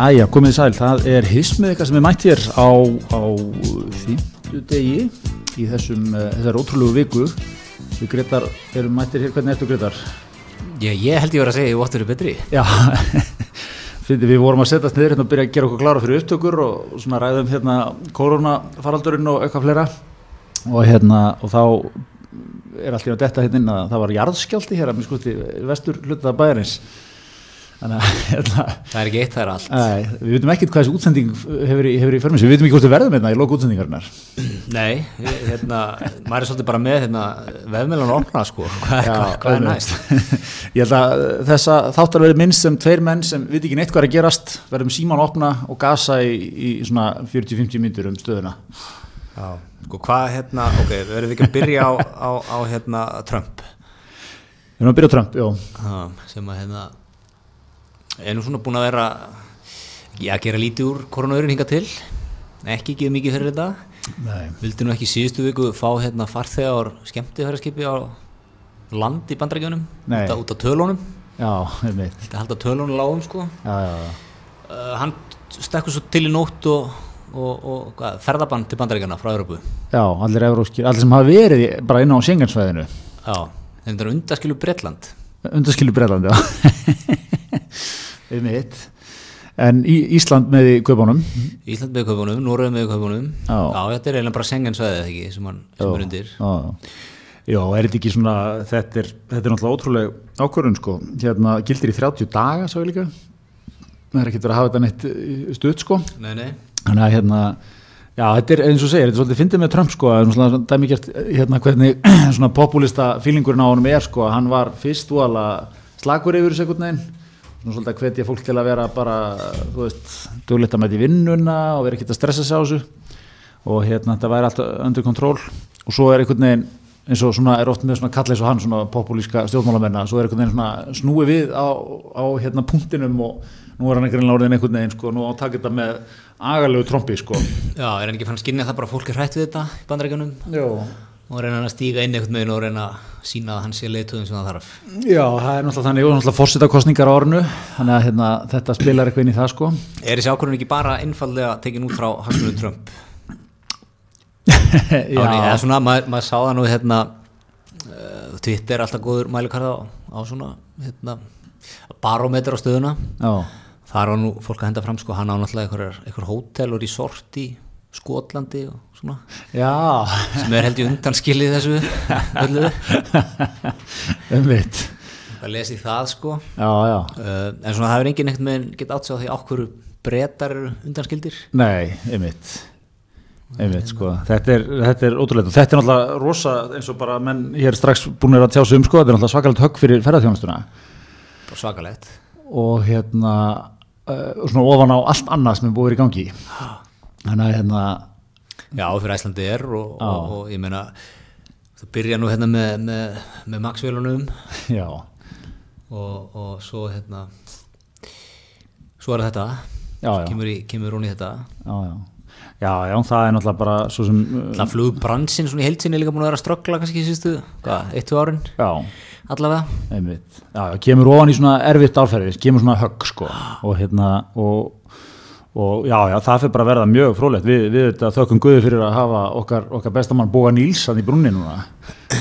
Jæja, komið sæl, það er hismið eitthvað sem er mætt hér á, á fymtu degi í þessum, uh, þessar ótrúlegu viku. Við Gretar erum mættir hér, hvernig ertu Gretar? Já, ég held ég var að segja ég óttur er betri. Já, við vorum að setjast niður hérna og byrja að gera okkur klára fyrir upptökur og svona ræðum hérna koronafaraldurinn og eitthvað fleira. Og hérna og þá er í að detta hérna það var jarðskjálti hér að minn skuti vestur hlutað bæjarins. hérna, Það er ekki eitt, það er allt Æ, við veitum ekkert hvað þessi útsending hefur hefur í förmins, við veitum ekki hvort við verðum hérna í lók útsendingarinnar. Nei, hérna, maður er svolítið bara með hérna, vefmjölan opna sko Hvað, hvað, hvað er næst? Ég held að þessa þáttar verið minnst sem tveir menn sem veit ekki neitt hvað er að gerast, verðum síman opna og gasa í, í svona 40-50 myndur um stöðuna. Já, sko hvað hérna, ok, verðum við ekki að byrja á, á, á hérna Trump Við erum að byrja á Trump, já. ha, sem að hérna er nú svona búin að vera já, að gera lítið úr koronavörun hinga til? Ekki ekki mikið fyrir þetta? Vildi nú ekki síðustu viku fá hérna farþegar skemmtifæraskipi á land í bandrækjunum út, út á tölunum? Þetta halda tölunum lágum sko. Já, já, já. uh, hann stekkur svo til í nótt og, og, og hvað, ferðabann til bandaríkjana frá Európu Já, allir evróskir, allir sem hafa verið bara inn á Schengensvæðinu, já, þetta er undaskilu Bretland. Undarskilu Breitland, já. einmitt. En í Ísland með í kaupunum, Ísland með kaupunum, Norröð með kaupunum. Já. þetta er eiginlega bara Schengen-svæðið ekki sem, hann, sem er undir. Já, já, er þetta ekki svona, þetta er, þetta er náttúrulega ótrúlega ákvörðun sko, hérna gildir í 30 daga svo líka, það er ekki verið að hafa þetta neitt eh, stutt sko, nei, nei, þannig að hérna, já, þetta er eins og segir, þetta er svolítið fyndið með Trump sko, er svona dæmikert hérna hvernig svona populista fílingurinn á honum er sko, hann var fyrst alveg slagur yfir þessu einhvern veginn, svona svolítið að hvetja fólk til að vera bara, þú veist, duglegt að mæta í vinnuna og vera ekkert að stressa sig á þessu. Og hérna þetta væri alltaf under control. Og svo er einhvern veginn eins og svona er oft með svona kalla eins og hann svona populíska stjórnmálamenn svo er einhvern veginn svona snúi við á, á hérna punktinum og nú er hann einhvern veginn einhvern veginn sko, nú á að taka þetta með agalegu trombi sko. Já, er hann ekki fann að skynja það bara að fólk er hrætt við þetta í bandaríkjunum? Já, og reyna að stíga inn einhvern veginn og reyna að sína að hann sé leiðtöðum sem það þarf. Já það er náttúrulega þannig. Og náttúrulega fórsetakostningar á ornu þannig að hérna, þetta spilar eitthvað inn í það sko. Er þessi ákvörðun ekki bara einfallega tekin út frá Hagsmunum Trump? Já, Já, eða svona, maður, maður sá það nú hérna uh, Twitter er alltaf góður mælukarða á, á svona hérna, barómeter á stöðuna. Já, þar var nú fólk að henda fram sko, hann á náttúrulega einhver hótel og resort í Skotlandi og svona. Já, sem er held í undan skilið þessu öllu. Umvitt að lesa í það sko. Já, já, uh, en svona það er enginn einhvern veginn gett átt sig á því ákvöru breytar eru undanskildir? Nei, einmitt. Einmitt sko, þetta er, þetta er ótrúlega þetta er náttúrulega rosa eins og bara menn hér strax búin að tjá sig um sko, þetta er náttúrulega svakalegt högg fyrir ferðarþjónustuna bara svakalegt. Og hérna uh, svona ofan á allt annað sem er búið í gangi þannig að hérna Já, fyrir Æslandi er og, og, og ég meina það byrja nú hérna með, með, með Maxvélunum já, og, og svo hérna svo er þetta. Já, já, kemur, í, kemur hún í þetta. Já, já. Já, já, það er náttúrulega bara svo sem, uh, Það flugbransin svona í heilsinni er líka búin að vera að ströggla kannski síðustu, hvað, eitt, tvö árin? Já, allavega. Einmitt, já, já, kemur ofan í svona erfitt árferði, kemur svona högg, sko, og hérna, og, og já, já, það fyrir bara að verða mjög frólægt, við, við þetta þökkum Guði fyrir að hafa okkar, okkar bestamann Boga Nílsson í brunni núna,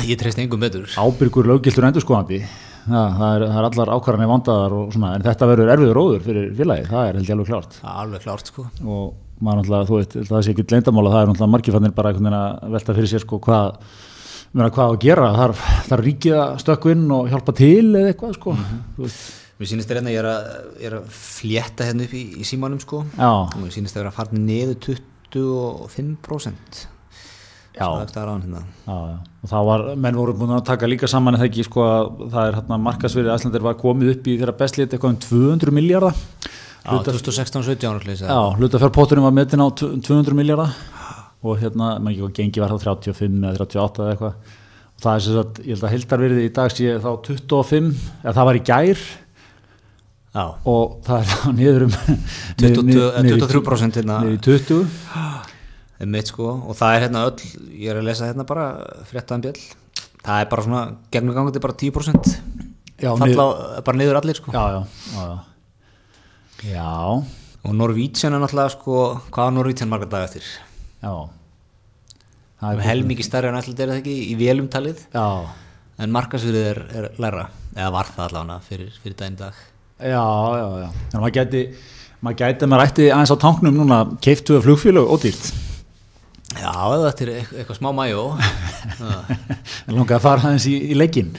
Ég treyst engum betur. Ábyrgur löggiltur endurskoðandi, já, það er, það er allar ákvarðanir vandaðar og svona, en þetta verður erfiður róður fyrir félagið, það er held ég alveg klárt. Alveg klárt sko. Og maður náttúrulega, þú veit, það sé ekki leyndamála, það er náttúrulega margifannir bara að velta fyrir sér sko hvað, hvað að gera, þarf, þarf ríkið að stökku inn og hjálpa til eða eitthvað sko, þú veist, Mér sýnist þér hérna, ég er að, ég er að flétta hérna upp í, í símanum sko. Já, og mér sýnist þér að fara niður 25% Já. Svo það á hann hérna. Já, já, og það var, menn voru búin að taka líka saman eða ekki, sko, að það er hérna markasverið Æslandir var komið upp í þeirra bestlít eitthvað um 200 miljardar, Já, 2016-17 ára já, hlutafjárpotturinn var metin á 200 miljardar og hérna, maður ekki hvað gengi var þá 35 eða 38 eða eitthvað. Og það er sem sagt, ég held að hildarverðið í dag sé þá 25, eða það var í gær Já, og það er þá niður um 22 niður- eh, niður í 23% hérna. niður í 20 mitt sko. Og það er hérna öll, ég er að lesa hérna bara fréttaðan bjöll, það er bara svona gegnumgangandi bara 10% Já, falla á- bara niður allir sko. Já, já, já, já. já. Og Norvítsjan er náttúrulega sko hvað á Norvítsjan margar dag eftir? Já. Það er helmikið stærri en ætla er það ekki í vélumtalið já, en markasverið er, er læra eða var það allavega fyrir, fyrir daginn dag já, já, já. Þannig að maður gæti maður gæti að maður ætti aðeins á tanknum núna keiftuða flugfélög ódýrt. Já, þetta er eit- eitthvað smá mæjó en langaði að fara aðeins í, í leikinn.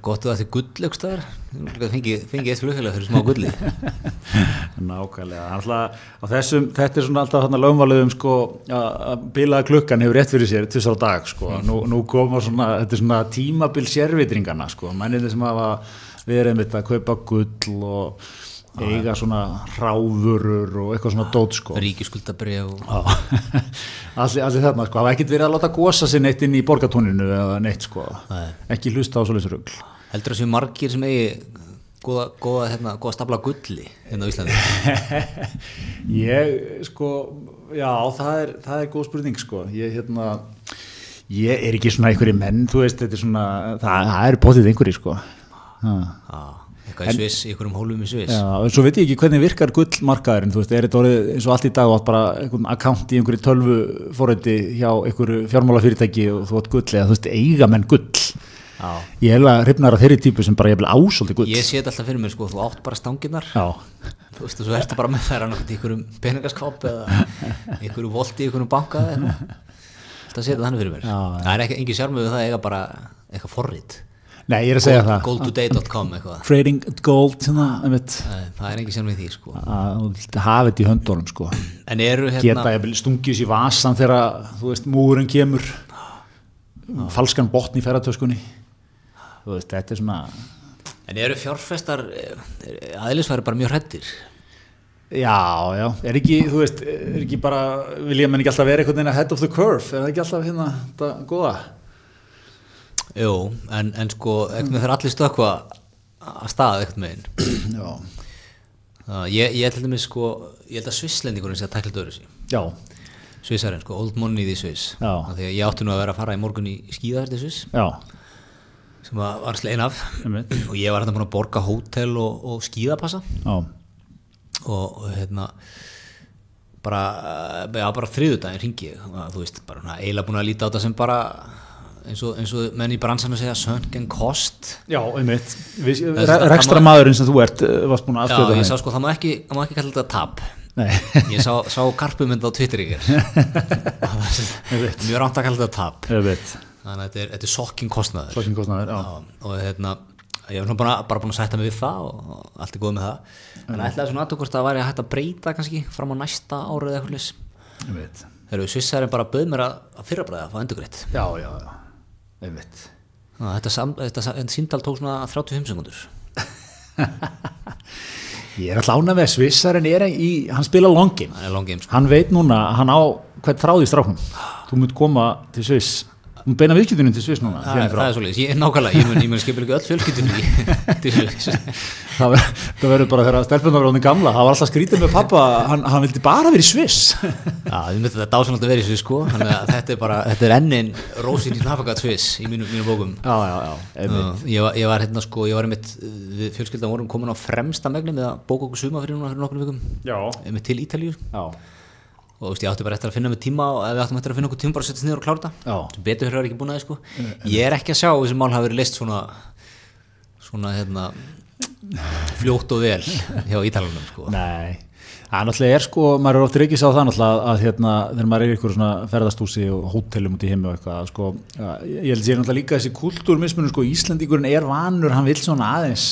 Gott að þetta er gull eitthvað fengið fengi eitt flugfélag fyrir smá gulli. Nákvæmlega, alltaf, þessum, þetta er svona alltaf þarna lögumvalið um sko að að bilaða klukkan hefur rétt fyrir sér tvisar á dag sko, nú, nú koma svona, svona tímabil sérvitringana sko, mennið sem hafa verið með að kaupa gull og eiga svona ráðurur og eitthvað svona dót sko. ríkiskuldabrið og allir, allir þarna sko, hafa ekkert verið að láta gósa sér neitt inn í borgatóninu eða neitt sko, Nei. ekki hlusta á svoleiðis rugl. heldur það séu margir sem eigi góða, góða, hérna, góða stapla gulli hérna á Íslandi Ég, sko, já, það er, það er góð spurning, sko. Ég, hérna, ég er ekki svona einhverju menn, þú veist, þetta er svona, það, það er potið einhverju, sko. Eitthvað í Sviss, einhverjum hólum í Sviss Já, en svo veit ég ekki hvernig virkar gullmarkaðurinn, þú veist, er þetta orðið eins og allt í dag bara einhvern account í einhverju tölvu fórætti hjá einhverju fjármálafyrirtæki og þú átt gull eða þú veist, eiga menn gull. Já. Ég hef að hrifnar að þeirri típu sem bara ég vil ásóldi gull. Ég sé þetta alltaf fyrir mér sko, þú átt bara stanginnar Já, þú veist, svo ertu bara með þær í einhverjum peningaskáp eða einhverjum volti í einhverjum banka. Alltaf sé þetta þannig fyrir mér Já, Það er ekki, engin sjármöðu það að eiga bara eitthvað forrið nei, ég er að segja það. goldtoday.com eitthvað. Trading gold. Nei, það er engin sjármöðu því sko. Að hafa þetta í höndunum sko. En eru geta hérna stungið sér í vasan þegar þú veist múurinn kemur. Falskan botn í ferratöskunni þú veist þetta er svona En eru fjárfestar aðeinsværi bara mjög hrættir já já. Er ekki þú veist er ekki bara vilja menn ekki alltaf vera einhvern veginn ahead of the curve? Er það ekki alltaf hérna þetta góða Jú, en, en sko, ekkert með þeir allir stökkva að stað ekkert með einn já Uh, ég, ég held með sko, ég held að svisslendingurinn sé að tækla dörru sig já. Svissarinn, sko, old money í Sviss. Já. Því að ég átti nú að vera að fara í morgun í skíðaferð í Sviss já. sem að var slegin af. Og ég var hérna búin að borga hótel og, og skíðapassa. Já. Og, og hérna bara, já, bara þriðudaginn ringi ég, þú veist, bara eiginlega búin að líta á þetta sem bara eins og, eins og menn í bransanum segja sunk and cost já einmitt. Rekstra maðurinn sem þú ert eh, varst búin að Já, afskjöta ég sá sko, það má ekki, ekki kalla þetta tap. Nei. Ég sá, sá karpumynd á Twitter ger Mjög rámt að kalla þetta tap. Einmitt. Þannig að þetta er, er sokking kostnaður. Flokkin kostnaður, já. Já, Og hérna, ég hef bara, bara búin að sætta mig við það og, allt er góð með það. En ætlaði svona aðtökk hvort að væri hægt að breyta kannski fram á næsta árið eða eitthvað Þegar við svissarinn bara bauð mér að, að fyrrabræða að fá endugreitt já já já einmitt. Þetta, sam, þetta, þetta síndal tók svona 35 sekundur Ég er alltaf ánað með að Svissarinn er í, hann spila longin Það er long game sko. hann veit núna, hann á hvern þráði stráknum þú munt koma til Sviss munt beina viðkjötunum til Sviss núna Það, er- frá. það er svolítið, ég er nákvæmlega, ég mun, ég mun skipil ekki öll fjölskyldunni í- til Sviss. það ver- það verður bara þegar stelpunar var gamla, það var alltaf skrítið með pappa hann, hann vildi bara vera í Sviss. Myndi þetta dásanlega að vera í Sviss sko. Þannig að þetta er bara, þetta er ennin Rósin í Nafagat Sviss í mínu, mínu bókum. Já, já, já. Já, ég, var, ég var hérna sko, ég var einmitt við fjölskyldan vorum komin á fremsta megni með að bóka okkur suma fyrir núna fyrir nokkur vikum til Ítalíu. Já, og þú veist, ég átti bara eftir að finna með tíma og við áttum eftir að finna okkur tíma bara að setja niður og klára þetta. Sem betur fyrir að vera ekki búin að því sko. Ég er ekki að sjá að þessi mál hafi verið list svona svona hérna fljótt og vel hjá Ítalanum sko. Nei. Það náttúrulega er sko, maður er ofta reykis á það náttúrulega að, að hérna, þegar maður er ykkur svona ferðastúsi og hótelum út í heimi og eitthvað sko, að, ég held sér náttúrulega líka þessi kultúrmismunum sko, Íslandingurinn er vanur, hann vil svona aðeins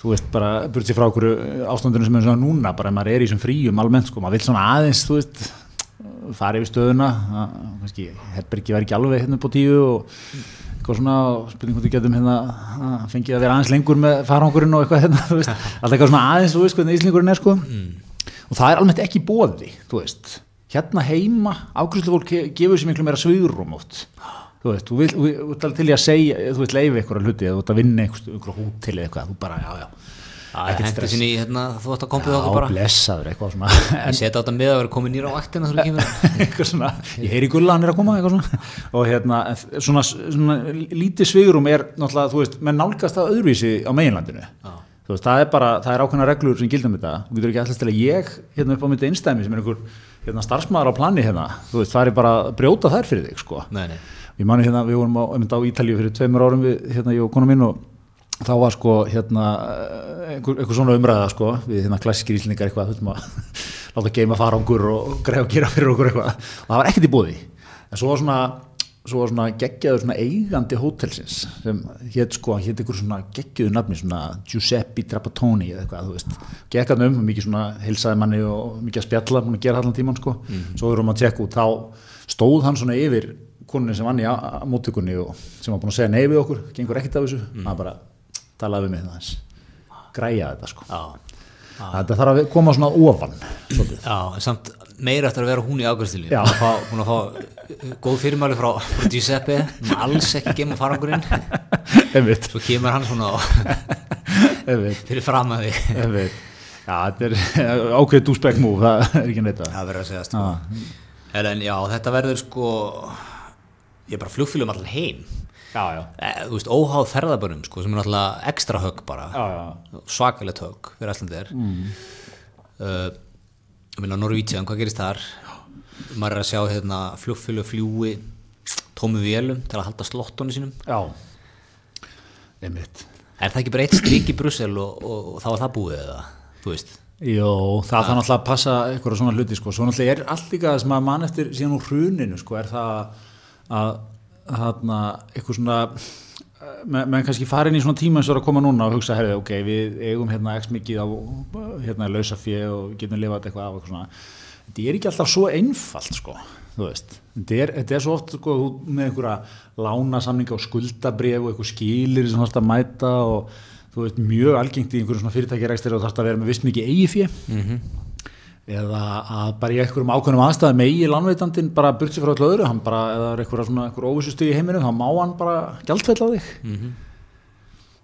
þú veist bara, burt sér frá okkur ástandunum sem er svona núna, bara maður er í þessum fríum almennt sko, maður vil svona aðeins, þú veist fara yfir stöðuna kannski, herbergi verði ekki alveg hérna upp á tíu og eitthvað svona, og spurning hvort við getum hérna fengið að vera aðeins lengur með farangurinn og eitthvað hérna, alltaf eitthvað svona aðeins, þú veist, hvernig íslingurinn er sko. Og það er almennt ekki bóði, þú veist. Hérna heima, ákvæmslu fólk gefur sér miklu meira svigurum oft þú veist, þú vil, þú þú ert alveg til í að segja þú veist, leifi eitthvað hluti, eða þú ert að vinna einhver hótel eða eitthvað, þú bara, já, já. Það hendur sinni í hérna, þú ætti að kompið okkur já, bara. blessaður, eitthvað svona. Ég setja á þetta með að vera komin nýra á vaktina ég heyri gulla hann er að koma og hérna svona, svona lítið svigurum er náttúrulega, þú veist, menn nálgast það öðruvísi á meginlandinu, Já. þú veist, það er bara, það er ákveðna reglur sem gildum þetta, þú getur ekki alltaf til að ég hérna upp á mitt einstæmi sem er einhver hérna, starfsmæður á plani hérna, þú veist, það er bara að brjóta þær fyrir þig, sko. Nei, nei, ég mani hérna, við vorum á, á Ítalíu fyrir tveimur árum við, hérna, ég og konu mín og þá var sko, hérna eh, einhver, einhver svona umræða, sko við hérna klassískir íslendingar eitthvað, veist maður láta geima farangur og greið og gera fyrir okkur eitthvað. Og það var ekkert í búði en svo var svona, svo var svona geggjaður svona eigandi hótelsins sem hétt sko, hétt einhver svona geggjöðu nafni svona Giuseppe Trapattoni eða eitthvað, þú veist, gekkaðum um mikið svona heilsaði manni og mikið að spjalla búin að gera allan tíman sko, svo erum við að tjekka út þá stóð hann svona yfir koninni sem vann í á- á móttökunni og sem var búin að segja nei við okkur, gengur ekkert af þessu hann bara talaði við mig það hans græja þetta sko. Já. Þetta þarf að koma svona ofan. Já, samt meira eftir að vera hún í ágæðstilinu hún að fá, að uh, góð fyrirmæli frá, frá Giuseppe hún að alls ekki geima farangurinn. Svo kemur hann svona fyrir fram að einmitt. Já, þetta er ákveðið dúsbæk múf, það er ekki neitt að það verður að segja sko. en já, þetta verður sko ég er bara flugfélum allan heim. Já, já, e, þú veist, óháð ferðabörnum sko, sem er náttúrulega ekstra högg bara. Svakalegt högg fyrir Æslandir mm. uh, ég meina Norvítsján, hvað gerist þar? Maður er að sjá hérna, flugfélag fljúi tómu vélum til að halda slottónu sínum. Já. Einmitt. Er það ekki bara eitt strik í Brussel og, og, og þá er það búið eða? Þú veist. Jó, það þarf náttúrulega að passa eitthvað svona hluti sko, svo náttúrulega er allt líka það sem að mann eftir síðan úr hruninu sko, er það að þarna eitthvað svona menn men kannski farin í svona tíma eins og er að koma núna og hugsa, herrið, ok, við eigum hérna x mikið á hérna lausa fjö og getum lifað eitthvað af eitthvað svona. Þetta er ekki alltaf svo einfalt sko þú veist, þetta er, þetta er svo oft sko, með einhverja lánasamninga og skuldabref og eitthvað skilir sem þarfst að mæta og þú veist, mjög algengt í einhverjum svona fyrirtækjarekstir og þarfst að vera með vist mikið eigi fjö mm eða að bara í einhverjum ákveðnum aðstæðum eigi lánveitandinn bara burt sér frá öllu öðru, hann bara, eða er einhverja svona einhver óvissustu í heiminum, þá má hann bara á þig.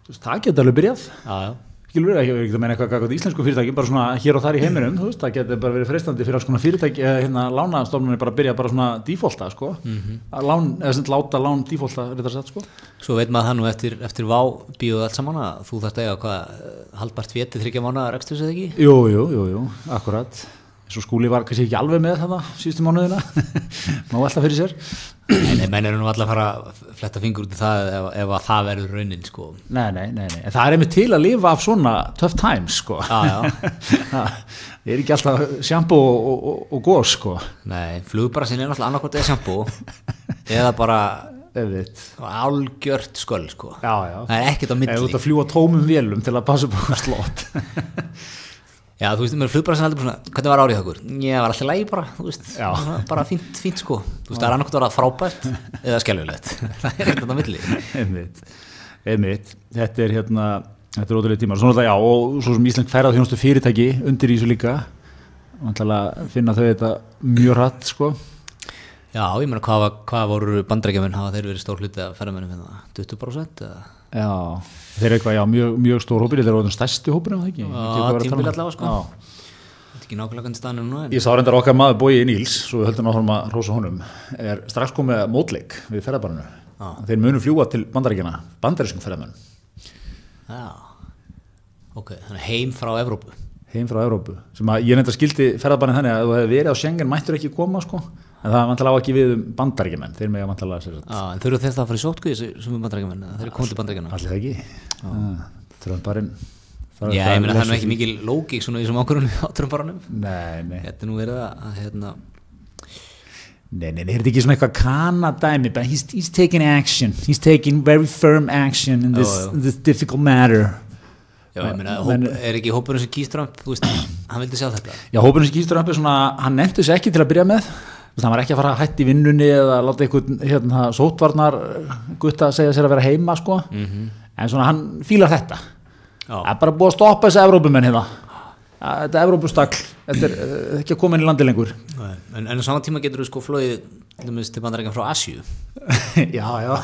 Þú veist, það geta alveg byrjað. Já, já. Skilur ekki ekki að meina eitthvað gagvart íslensku fyrirtæki bara svona hér og þar í heiminum, þú veist, það geta bara verið freistandi fyrir alls konar fyrirtæki, eða hérna lánastofnunni bara að byrja bara svona defaulta, sko. Að lán, eða sem láta lán defaulta, þetta sett, sko. Svo veit maður það nú eftir, eftir vá bíóð allt saman að þú þarft að eiga hvað haldbart fétti þryggja mánu rekstur eða ekki? Jú, jú, jú, jú, akkurat Svo skúli var kannski ekki alveg með það síðustu mánuðina, má alltaf fyrir sér. En en menn eru nú alltaf að fara að fletta fingur út í það ef, ef að það verður raunin sko. Nei, nei, nei, nei, en það er einmitt til að lifa af svona tough times, sko. Já, já. Það er ekki alltaf sjampo og, og, og, og gós, sko. Nei, flugbrassin er náttúrulega annarkvæmt eða sjampo eða bara algjört sköll sko. Já, já. Það er ekkert á milli. Út að fljúa tómum vélum til að passa okkur slott Já, þú veist, mér flugbrassin heldur bara svona, hvernig var árið okkur? Ég var alltaf lægi bara, þú veist, svona bara fínt, fínt sko. Þú veist, það er annarkvæmt að vera frábært eða skelvilegt. það er ekkert á milli. einmitt, einmitt þetta er hérna, þetta er ótrúlega tímar svo náttúrulega, já, og svo sem Ísland færað þjónustu fyrirtæki undir í þessu líka vantilega finna þau þetta mjög hratt, sko Já, ég meina, hvað, hvað voru bandrækjuminn, hafa þeir verið stór hluti að ferðamennum hérna? 20% eða? já, þeir eru eitthvað, já, mjög, mjög stór hópur þeir eru orðin stærsti hópur, er það ekki Já, að um? tímabil allavega, sko. Þetta er ekki nákvæmlega staðan er núna, en Ég sá reyndar okkar maður Bói Níls, svo við höldum áfram að hrósa honum, er strax komið mótleik við ferðarbarinu. Þeir munu fljúa til bandaríkjana, bandarískum ferðarmenn, já, ok, þannig heim frá Evrópu. heim frá Evrópu. Sem að ég reyndar skildi ferðarbarinu þannig að þú hefði verið á Schengen mættur ekki koma, sko. En það vantilega á ekki við um bandaríkjumenn, þeir með að vantilega sér þetta. Já, en þurfa þeir það að fara í sótkvíð sem bandrækjuminn, þeir eru komið til bandrækjana. Allir það ekki. Trömbarinn. Já, ég meina, það er nú ekki mikil lógík svona í þessum ákvörunum á trömbaranum. Nei, nei. Þetta er nú verið að, hérna, Nei, nei, nei, er þetta ekki svona eitthvað kanadæmi, but he's, he's taking action, he's taking very firm action in this, in this difficult matter. Já, ég meina, Men- hóp, er ekki hópurinn sem kýst Trump, þú veist, hann vildi sjá þetta. Já, hópurinn sem skýstur upp er svona, hann nefndi þessu ekki til að byrja með, Hann var ekki að fara að hætti vinnunni eða láta einhvern hérna, sótvarnar gutta segja sér að vera heima, sko, en svona hann fílar þetta. Það er bara búið að stoppa þessi Evrópumenn hérna. Þetta er Evrópustagl, þetta er uh, ekki að koma inn í landi lengur. En, en á saman tíma getur þú sko flóið til bandarækjan frá Asju. já, já.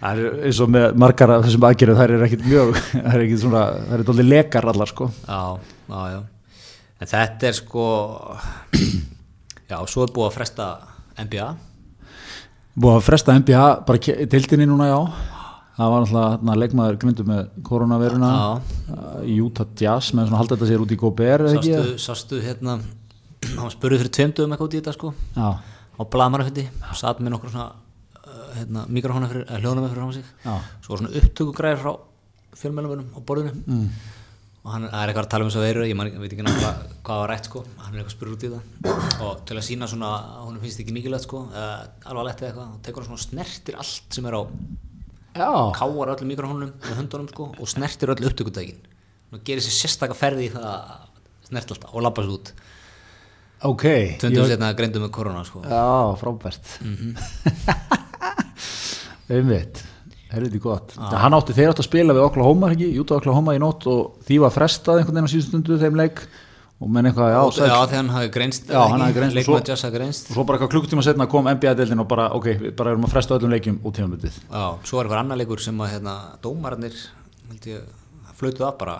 það er eins og með margar af þessum aðgerðum, það er ekkit mjög, það er ekkit svona, það er dólið lekar allar, sko. Já, já, já. En þetta er sko, já, svo er búið að fresta NBA. Búið að fresta NBA bara deildinni núna, já. það var náttúrulega leikmaður grindu með koronaviruna í Utah Jazz með svona halda þetta sér út í ekki? sástu, hérna hann spurði fyrir tveimdöfum eitthvað út í þetta sko Já, á blamarafindi, satt með nokkur svona uh, hérna, mikrofóna fyrir, uh, hljóðnum fyrir frá sig Já. svo var svona upptökugræðir frá fjölmjölumönum á borðinu mm. Og hann er eitthvað að tala um þess að veru ég man, veit ekki náttúrulega hvað var rætt sko. Hann er eitthvað spurður út í það. Og til að sína svona hún finnst ekki mikilvægt sko uh, alveg að letta eitthvað, þá tekur hann svona snertir allt sem er á já, káar öllum mikrofónum með höndunum sko og snertir öll upptökutækin og gerir sér sérstaka ferði í það að snert alltaf og labba svo út. Ok tvöndum Ég- setna greindu með korona sko. Já, frábært. Einmitt helviti gott? Hann átti þeir átti að spila við Oklahoma ekki, Utah Oklahoma í nótt og því var frestað einhvern veginn á síðustu stundu þeim leik. Og menn eitthvað, já, já þegar hann hafi greinst greinst. og leikmaður svo- Jazz hafi greinst. og svo bara eitthvað klukkutíma setna kom NBA-deildin og bara, ok, við bara erum að fresta öllum leikjum út tímabundið já, svo er eitthvað annar leikur sem að hérna, dómararnir held ég, flautuð af bara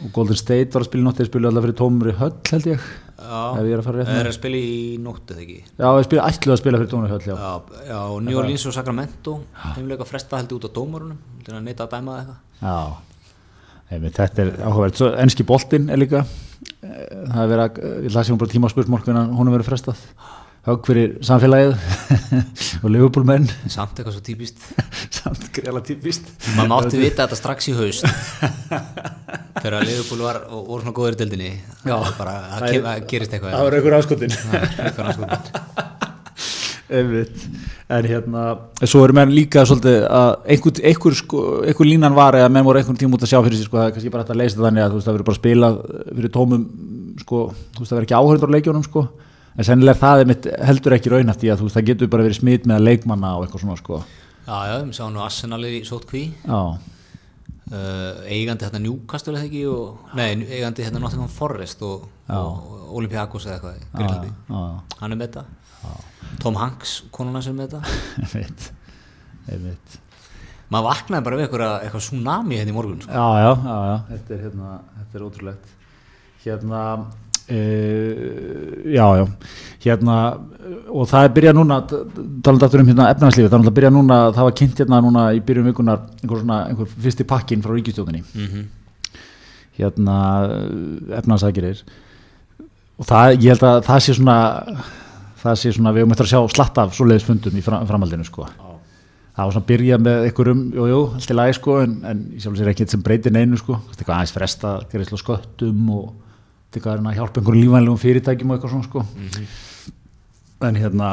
og Golden State var að spila í nótt þeir spilu alltaf fyrir tómri höll held ég. Ef ég er að fara rétt það með er að spila í nótt eða ekki? Já, þeir spilu ætluð að spila fyrir tómri höll já, já, já, og New Orleans og Sacramento heimleika fresta held ég út á dómarunum til að neita að dæma það eitthvað. Já. Þetta er áhugavert. Svo enski boltinn er líka eh, það er verið að, ég lasi hún bara tímaspursmorkuna hún er verið frestað högg fyrir samfélagið og Liverpool-menn. Samt eitthvað svo típist. Samt greiðlega típist. Maður mátti vita þetta strax í haust. Þegar Liverpool var og voru svona góður í bara, það, er- gerist eitthvað. það var einhver afskotin einmitt. En hérna, svo eru menn líka svolítið að einhver, einhver, sko, einhver línan var eða menn voru einhvern tíma út að sjá fyrir sig sko, það er kannski bara hægt að leysa þannig að þú veist það verður bara spilað fyrir tómum sko, þú veist það verður ekki áhörður á leikjónum sko en sennilega er það einmitt heldur ekki raunhaft í að veist það getur bara verið smitt með leikmanna og eitthvað svona sko. Já, já, við sáum nú Arsenal í sótkví. Já, uh, eigandi hérna Newcastle eða ekki og, nei, eigandi hérna Nottingham Forest og, og Olympiakos eða eitthvað Grillandi, já, hann er með þetta. Tom Hanks, konuna sem er með þetta. Einmitt. Einmitt. Maður vaknaði bara við eitthvað, eitthvað tsunami hérna í morgun sko. Já, já, já, já, þetta er hérna, þetta er ótrúlegt. Hérna, uh, já, já, hérna, og það er byrjað núna, talandi aftur um hérna efnarslífið, það er náttúrulega byrjað núna, það var kynnt hérna núna í byrjun vikunar, einhver svona, einhver fyrsti pakkin frá ríkistjóðinni, mm hérna, efnarsækirir, og það, ég held að það sé svona, það sé svona, við höfum eftir að sjá slatt af svoleiðis fundum í fram, framhaldinu, sko. Það var svona að byrja með einhverjum, jú, jú, allt í lagi sko, en, en sjálf sér ekkert sem breytir neinu sko, eitthvað aðeins fresta, á eitthvað að hjálpa einhverjum lífænlegum fyrirtækjum og eitthvað svona sko. En hérna,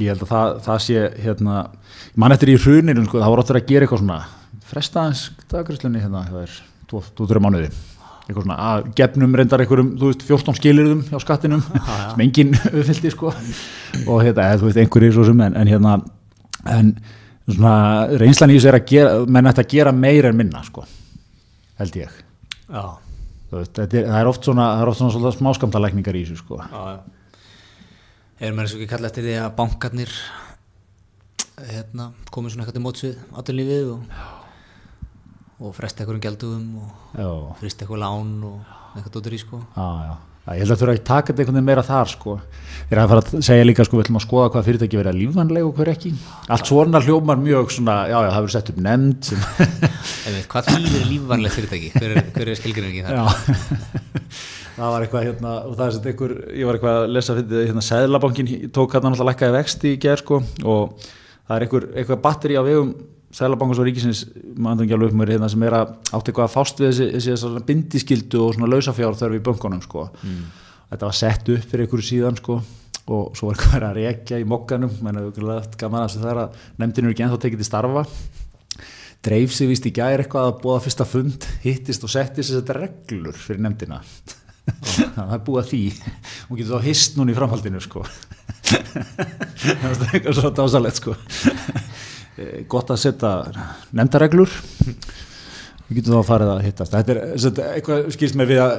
ég held að það, það sé, hérna, ég man eftir í hruninu sko, það voru áttur að gera eitthvað svona, fresta aðeins daggreiðslunni hérna, það er 2-3 mánuði. Eitthvað svona að gefnum reyndar einhverjum, þú veist, 14 skilirðum hjá skattinum sem enginn uppfyldi sko. Og hérna, þú veist, einhverjir svo sem en, en hérna, en svona reynslan í þessu er að gera menn ætti að gera meira en minna sko held ég. Já, veist, þetta er, það er oft svona, er oft svona, smáskamtalækningar í þessu sko. Erum við eins og ekki kalla eftir því að bankarnir hérna, komið svona eitthvað til mótsvið aðurlífið og, og fresta einhverjum gjaldugum og já, frista eitthvað lán og eitthvað dóttur í sko? Já Já, ég held að þú eru að taka þetta einhvern veginn meira þar sko. Þeir eru að fara að segja líka sko, við ætlum að skoða hvað fyrirtæki verið lífvænlega og hver ekki. Allt svona hljómar mjög svona, já, já, það verið sett upp nefnd hvað þýðir lífvænlegt fyrirtæki hver er, hver er skilgrinningi þar Já, það var eitthvað hérna, og það er sem einhver, ég var eitthvað að lesa fyrir því, hérna, Sæðlabankin tók hérna náttúrulega lækkaði vexti í gerð sko, og það er einhver, eitthvað batteri á vegum Sæðlabankans og ríkisins, maður ekki alveg upp með hérna, sem er að átt eitthvað að fást við þessi, þessi, bindiskildu og svona lausafjár þörf í bönkunum sko. Þetta var sett upp fyrir einhverju síðan sko, og svo var eitthvað að rekja í mokkanum, menn að gaman að það er að nefndin eru ekki ennþá tekið til starfa. Dreif sig vist í gær eitthvað að búa fyrsta fund, hittist og settist þess að reglur fyrir nefndina. Það er búið að því. Hún getur þá hist núna í framhaldinu sko. Það er eitthvað svo dásalegt sko gott að setja nefndareglur við getum þá farið að hittast. Þetta er sagt, eitthvað skilst með við að,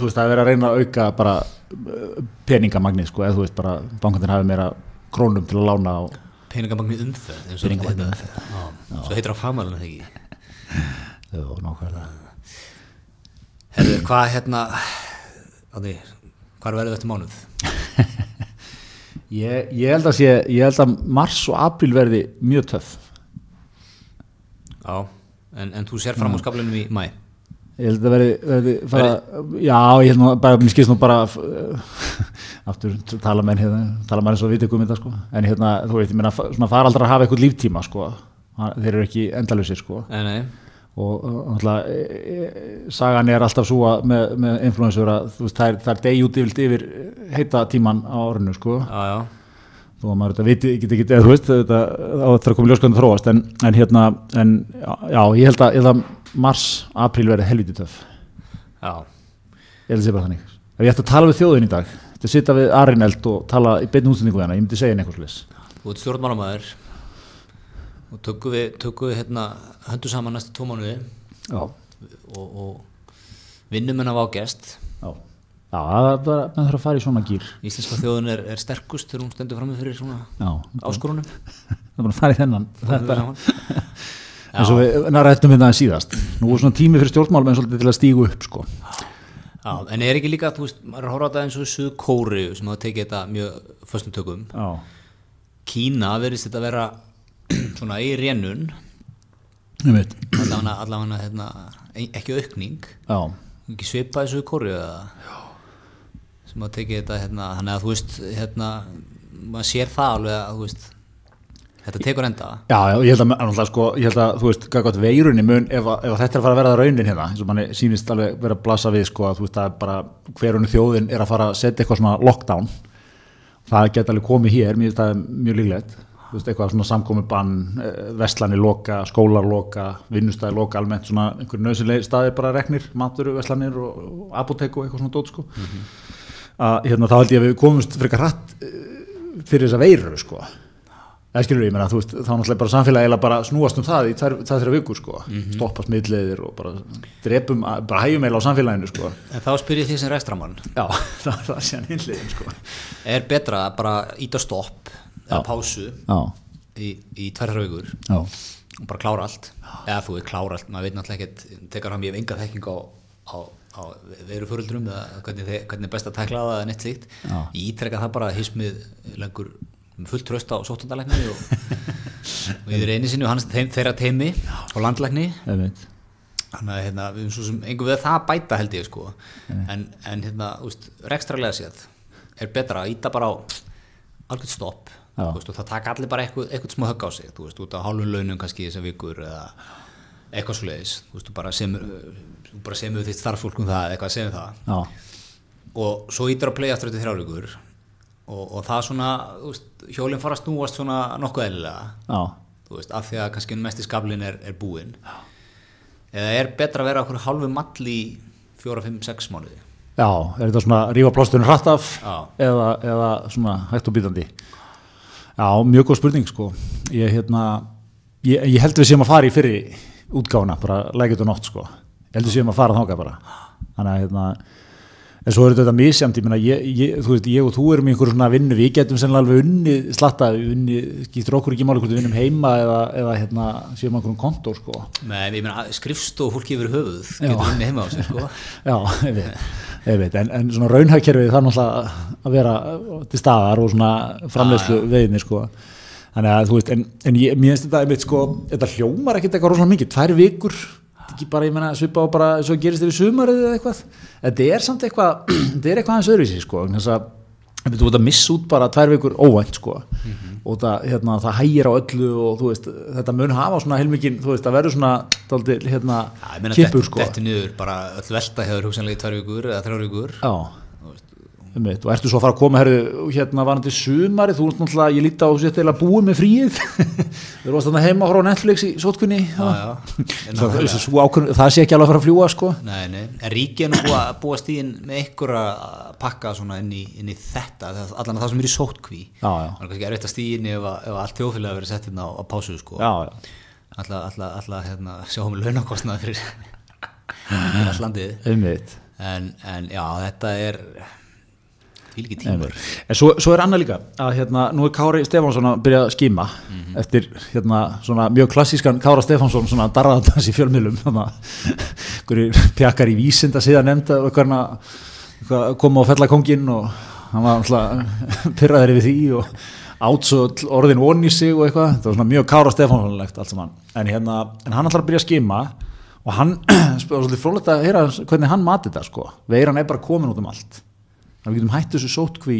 þú veist, að vera að reyna að auka bara eh, peningamagnið sko, eða þú veist bara bankandinn hafi meira krónum til að lána og peningamagni umferð eins og Peningamagni þetta- Já, svo heitir það fagmælun þegar ekki? Já, nákvæmlega. Herðu, hvað hérna Átni, hvað verður þetta mánuð? Ég, ég held sé, ég held að mars og april verði mjög töff. Já, en, en þú sér fram á skaflinum í mæ Ég held að verði, verði fara, já, ég held nú bara, mér skilst nú bara aftur tala menn hérna, tala menn eins og viti komið það sko, en hérna, þú veit, ég meina svona faraldrar að hafa eitthvað líftíma sko, þeir eru ekki endalusir sko. Nei, nei, og uh, náttúrulega e, e, sagan er alltaf svo að með, með influensur að þú veist, það er, er út yfir, heita tíman á orðinu sko. Já, já. Þó að maður þetta viti, get ekki, eða þú veist þetta það að koma ljóskandi þróast. En, en hérna, en já, ég held að, ég held að mars, apríl verði helviti töff. Já, ég held að sé bara þannig. Ef ég ætti að tala við þjóðin í dag þetta sita við Arineld og tala í beinni útsendingu hana, ég myndi segja slis þú ert stjórnmálamæður og tökum við, tökum við hérna höndu saman næstu tvo mánuði. Og, og vinnum hennar vágest. Já, já, það er bara menn þarf að fara í svona gýr Íslenska þjóðun er, er sterkust þegar hún stendur frammi fyrir svona áskorunum. Það er bara að fara í þennan. Eins og við nærættum hérna aðeins síðast. Nú er svona tími fyrir stjórnmálum en svolítið til að stígu upp sko. Já, en er ekki líka, þú veist, maður að horfa á þetta eins og Suð Kóri sem hafa tekið þetta mjög föstum tökum. Já, Kína verðist þetta vera svona í rénun. Allavega, allavega hérna, e- ekki aukning. Já, ekki svipaði Suð Kóri sem hafa tekið þetta hérna, þannig að þú veist hérna, maður sér það alveg að veist þetta tekur enda. Já, já, ég held að, sko, ég held að þú veist, gott veirunni mun ef, að- ef að þetta er að fara að verða raunin hérna eins og manni sýnist alveg vera að blasa við sko, að þú veist, er bara hverjunni þjóðin er að fara að setja eitthvað svona lockdown. Það geta alveg komið hér mér finnst það mjög líklegt veist, eitthvað svona samkomi bann vestlani loka, skólar loka vinnustæði loka almennt, svona einhverju nöðsynlega staði bara reknir, maturu, vestlanir og, apotek og eitthvað svona dót sko. Að hérna, þá held ég að við komumst frekar hratt eh, fyrir þessa veiru sko. Það skilur ég meina, þú veist, þá náttúrulega bara samfélagi bara snúast um það í tvær þrjá vikur sko, stoppa smitleiðir og bara drepum, bara hægjum eiginlega á samfélaginu sko. en þá spyr ég því sem rekstramann Já, það, það sé hann innliðin sko. er betra að bara íta stopp eða pásu Já, í, í já, og bara klára allt. Eða þú er klára allt, maður veit náttúrulega ekkert tekar ég hef enga þekking á, á, á veru fóröldrum eða hvernig, hvernig er best að tækla það eða neitt slíkt. Já. ég ítrekka það bara hismið lengur fullt tröst á sóttandalegni og, og ég er einu sinni og hans þeim, þeirra teimi og veit þannig að hérna, við erum svo sem einhver við það að bæta held ég sko. En, en hérna, úst, rekstralega séð er betra að íta bara á algjörð stopp veist, og það taka allir bara eitthvað, eitthvað smá högg á sig þú veist, út á hálfum launum kannski í þessar vikur eða eitthvað svo leiðis þú veist, þú bara semur semur þitt starffólk um það, eitthvað semur það. Já, og svo ítir að playa aftur þetta þrjár vikur og, og það svona, þú veist, hjólinn fara að snúast svona nokkuð eðlilega. Já, þú veist, af því að kannski mest í skablin er, er búinn. Eða er betra að vera okkur hálfu mall í fjóra, fimm, sex mánuði? Já, er þetta svona rífa plásturinn hratt af eða, eða svona hægt og býtandi Já, mjög góð spurning sko. Ég, hérna, ég, ég held við séum að fara í fyrri útgáfuna, bara lægjut og nótt sko. Ég held við séum að fara þáka bara. Þannig að hérna en svo er þetta misjamt, ég meina ég, ég, þú veist, ég og þú erum í einhverju svona vinnu við getum sennilega alveg unni slatta unni, skýttur okkur ekki máli hvort við vinnum heima eða, eða hérna, séum einhverjum kontór sko. Nei, ég meina, skrifstof fólki yfir höfuð getur unni heima á sig, sko. Já, ég veit, ég veit. En, en svona raunhagkerfið það er náttúrulega að vera til staðar og svona framleyslu veginni sko. Þannig að þú veist, en, en ég, mér finnst þetta einmitt sko, þetta hljómar ekkert eitthvað rosalega mikið. Tvær vikur, ekki bara, ég meina svipa á bara, svo gerist þér í sumarið eða eitthvað. Þetta er samt eitthvað, þetta er eitthvað aðeins öðruvísi sko, þess að þú veit að missa út bara tvær vikur óvænt sko og það, hérna, það hægir á öllu og þú veist, þetta mun hafa svona heilmikinn, þú veist, það verður svona dálítið, hérna, kippur þetta sko. þetta niður, bara öll velta hefur hugsanlega í tvær vikur eða þrjár vikur. Já og ertu svo að fara að koma herri, hérna varandi sumari, þú ert náttúrulega, ég líti á sér eða búið með fríið. Þú varst þarna heima frá Netflix í sótkunni. Já, já. En það, sé ekki alveg að fara að fljúa sko. Nei, nei, en ríkið er nú búið að búa stíðin með ykkur að pakka svona inn í, inn í þetta, allan að það sem er í sótkví. Það er kannski erfitt að stíðin ef, að- ef allt þjóðfélag verið sett hérna á, á pásu sko. Alla hérna, sjáum við launakostnað fyrir, fyrir all landið. Einmitt. En, en já, þetta er því líki tímur En svo, svo er annað líka að hérna, nú er Kári Stefánsson að byrja að skíma eftir hérna svona mjög klassískan Kára Stefánsson svona darraðans í fjölmiðlum þannig að pjakar í vísind að síðan nefnda eitthvað koma og fella kongin og hann var alltaf pyrraður yfir því og átsöld orðin onni sig og eitthvað. Það var svona mjög Kára Stefánssonlegt allt saman. En, hérna, en hann að byrja að skima og hann, svolítið frólægt að heyra hvernig hann mati þetta sko. Veiran er bara komin út um allt þannig að við getum hætt þessu sótkví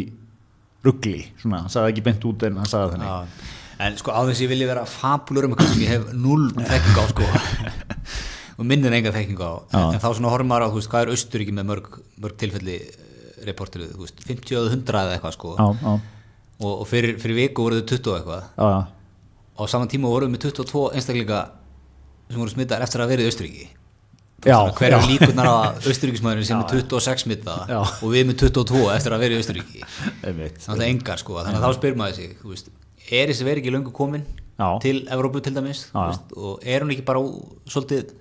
ruggli, svona, hann sagði ekki beint út en hann sagði þannig. Já. En sko á þess að ég vilja vera fabulur um eitthvað sem ég hef null þekking á sko. Og minnir enga þekking á. Já. en þá svona horfum maður á, þú veist, hvað er Austuríki með mörg, mörg tilfelli reporterið, þú veist, 50 eða 100 eða eitthvað sko. Já, og, og fyrir, fyrir viku voruð 20 og eitthvað. Og á saman tíma voruð með 22 einstaklinga sem voru smittar eftir að verið í Austuríki Já, hver er já. líkurnar að Austuríkismæðurinn sem er 26 smitta og við með 22 eftir að verið í Austuríki þannig að engar sko, þannig að þá spyr maður sig veist, er þessi verið ekki löngu komin Já. til Evrópu til dæmis veist, og er hún ekki bara svolítið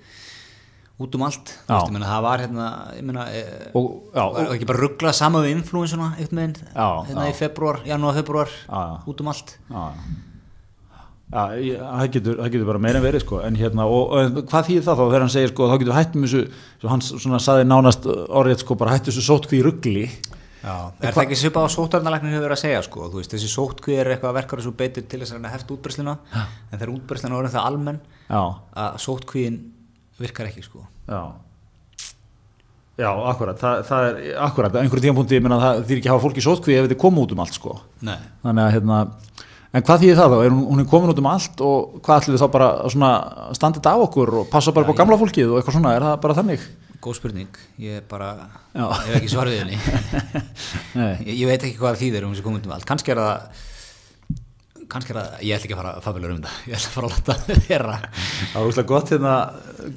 út um allt? Veist, ég meina, það var hérna ég meina, e, og, já, var ekki bara rugglað sama við influensuna hérna í februar, janúar, februar já. út um allt? Já, það getur, það getur bara meira en verið sko, en hérna, og, og hvað þýðir það þá þegar hann segir sko, þá getur við hættum þessu, svo hann svona saði nánast orðið sko, bara hættu þessu sótkví ruggli, Já, er það ekki svipað á sóttarnalæknir hefur verið að segja sko, þú veist, þessi sótkví er eitthvað verkar sem beitir til þess að hefta útbreysluna en þegar útbreysluna orðin það almenn já, að sótkvíin virkar ekki sko. Já, já, akkurat, það, það er, akkurat, á einhverjum meina, það þýr ekki að hafa fólk í sótkví ef þið koma út um allt sko, Nei, þannig að hérna, en hvað þýðir það þá, er hún, hún er komin út um allt og hvað ætlum við þá bara svona standið af okkur og passa bara Já, upp á gamla fólkið og eitthvað svona, er það bara þannig? góð spurning, ég bara Já. ég hef ekki svar við henni. Nei, ég, ég veit ekki hvað þýðir um þessi komundum allt. Kannski er það kannski er það, ég ætla ekki að fara fabulur um það. Ég ætla að fara að láta það vera. Það var úrslega gott hérna,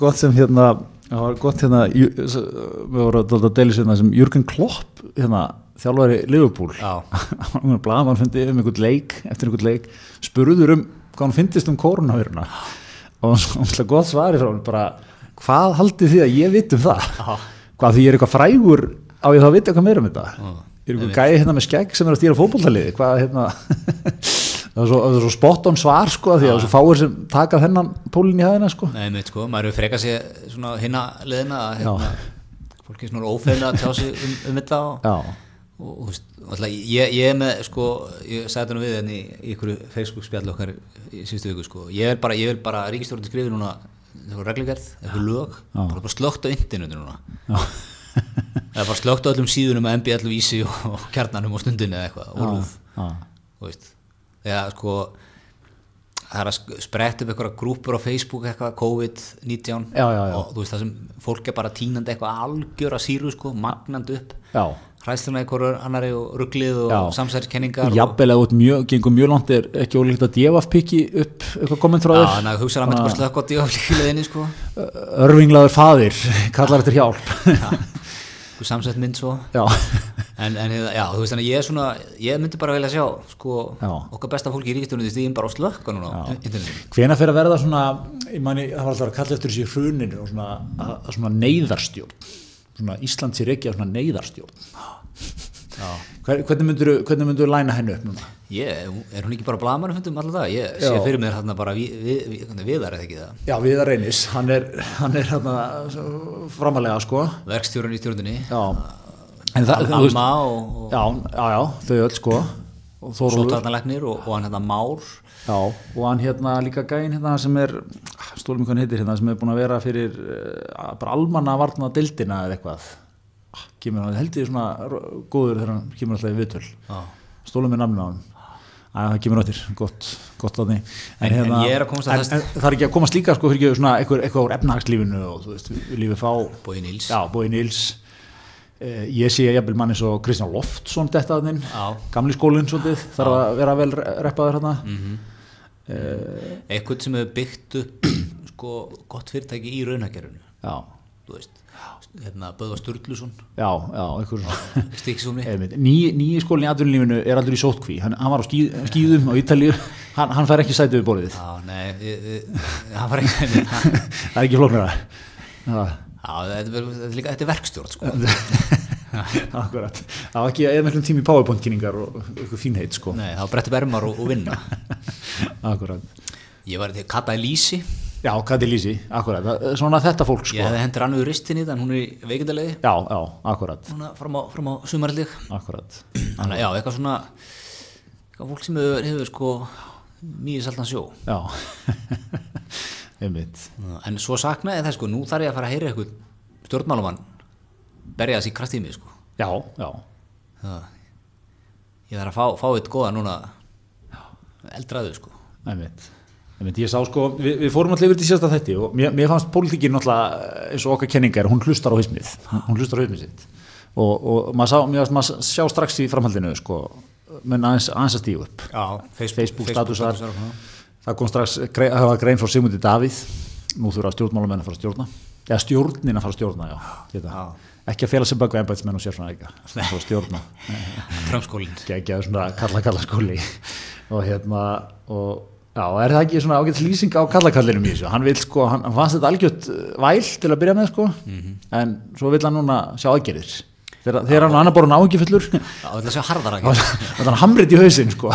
gott sem hérna, það var gott hérna, við vorum að deila sér hérna sem Jürgen Klopp, hérna, þjálfari Liverpool, hann var blaðmann fundi um einhvern leik, eftir einhvern leik, spurður um hvað hann fyndist um koronaviruna og úrslega gott svari frá hann bara, hvað haldið þið að ég vit um það? Já. Hvað því ég er eitthvað frægur á ég þá að vita eitthvað meira um þetta? Já. Ég er eitthvað gæði hérna með skegg sem er að stýra fótbollaliði, hvað hérna, það er svo, er svo spot on svar sko, því að er svo fáir sem taka þennan pólinn í hæðina sko. Nei, meit sko, maður hefur frekað sér svona hinna leðina að hérna, fólki er svona ófeðna að tjá sig um, um þetta og, Já, og alltaf, ég, ég er með sko, ég sagði þetta nú við henni í, í ykkur Facebook spjall okkar í síðustu viku sko, ég vil bara, ég vil bara ríkistjórnum skrifi núna reglugerð, eitthvað lög Já. bara, bara slögt á internetu núna já, eða bara slögt á öllum síðunum með MBL og Ísi og, og kjarnanum og stundinni eða eitthvað og já, þú veist eða sko það er að spretta upp eitthvað grúpur á Facebook eitthvað COVID-19 Já, já, já. og þú veist það sem fólk er bara tínandi eitthvað algjör að síru sko, magnandi upp já. Hræsluna einhverju annari og rugglið og Já. samsæriskenningar Jafnvel að ert mjög, gengur mjög langt er ekki ólíkt að devaf pikki upp eitthvað komment frá Já, þannig að hugsa að maður bara slökk á díaflíkileginni sko. Örvinglaður faðir, kallar eftir hjálp. Þú samsett mynd svo. Já, en, en já, þú veist þannig að ég er svona ég myndi bara vilja sjá sko Já. okkar besta fólki í ríkistöðunni því stíðin bara á slökka núna hvena fyrir að verða svona ég mani, það var alltaf að kalla eftir þessi hruninu og svona, að, að svona neyðarstjórn svona Ísland sér ekki að svona neyðarstjórn. Hvernig myndur myndur læna henni upp núna? Ég, er hún ekki bara blamar fundum alltaf það? Ég sé Já. fyrir mér hérna bara við, við, við, viðar eða ekki það? Já, Viðar Reynis, hann er, hann er hérna, framalega sko. Verkstjórun í stjórnunni þú Alma og, já, já, þau öll sko. Sótarnalegnir og, og hann hérna Már. Já, og hann hérna líka gæinn hérna sem er, hvað hann heitir hérna, sem er búin að vera fyrir uh, bara almanna varna dildina eða eitthvað. Ah, kemur hann, held ég svona góður þegar hann kemur alltaf í viðtöl. Já. stólum með namna á hann. Æ, það kemur áttir, gott, gott að því. En- en ég er að komast að en, en, það er ekki að komast líka sko fyrir ekki svona eitthvað, eitthvað úr efnahagslífinu og þú veist, við lífið fá Bói Níls Já, Bói Níls eh, Ég sé jafnvel manni svo Kristján Loftsson detta að þinn, gamli skólinn þarf að vera vel reppaður hérna. Mhm. Eh, eitthvað sem hefur byggt upp sko gott fyrirtæki í raunagerfinu Já, þú veist hérna Böðva Sturluson. Já, já. Ný, Nýji skólinn í atvinnulífinu er allir í sótkví hann, hann var á skíð, skíðum á Ítalíu. Hann, hann fær ekki sætið við borðið. Já, nei, ég- ég- hann var ekki Já, það. Er ekki flóknara. Já, þetta er, þetta er líka, þetta er verkstjórn sko. Akkurat. Það var ekki eða miklum tími powerpoint kynningar og eitthvað fínheit sko. Nei, þá brettum ermar og, og vinna. Akkurat. Ég var til Kata Elísi Já, Kati Lísi, akkurat, Það- svona þetta fólk sko. Ég hefði hendur hann við ristinni þannig hún er í veikindalegi Já, já, akkurat, Núna fram á, á sumarlík akkurat. Þannig að já, eitthvað svona eitthvað fólk sem hefur, hefur sko mjög saltan sjó. Já. Einmitt. En svo saknaði það sko, nú þarf ég að fara að heyra eitthvað stjórnmálumann berja þessi kraftið mig sko. Já, já, það, ég þarf að fá, fá eitt góða núna eldraðu sko. Einmitt, ég sá sko, við, við fórum alltaf yfir til síðasta þætti og mér, mér fannst pólitíkin náttúrulega eins og okkar kenningar, hún hlustar á hausmið hún hlustar á hausmið sitt. Og, og maður, sá, mér, fannst maður sjá strax í framhaldinu sko, menn aðeins, aðeins að stíu upp. Já, Facebook, statusar og svona. það kom strax, það var grein frá Sigmundi Davíð. Nú þurfa stjórnmálamenn að fara að stjórna. Eða stjórnin að fara að stjórna, já, já. ekki að fela sig bak við embætismenn og sér svona ekki að fara að stjórna. Trumpskólinn. Geggjaður svona kalla kalla skóli. Og hérna og já, er það ekki svona ágætt lýsing á kalla kallinum í þessu, hann vil sko, hann, hann fannst þetta algjört uh, væl til að byrja með sko. En svo vil hann núna sjá aðgerðir. Þegar, þegar hann annar borun áhengifullur Já, sé harðar að og gera þannig hann hamrit í hausinn sko.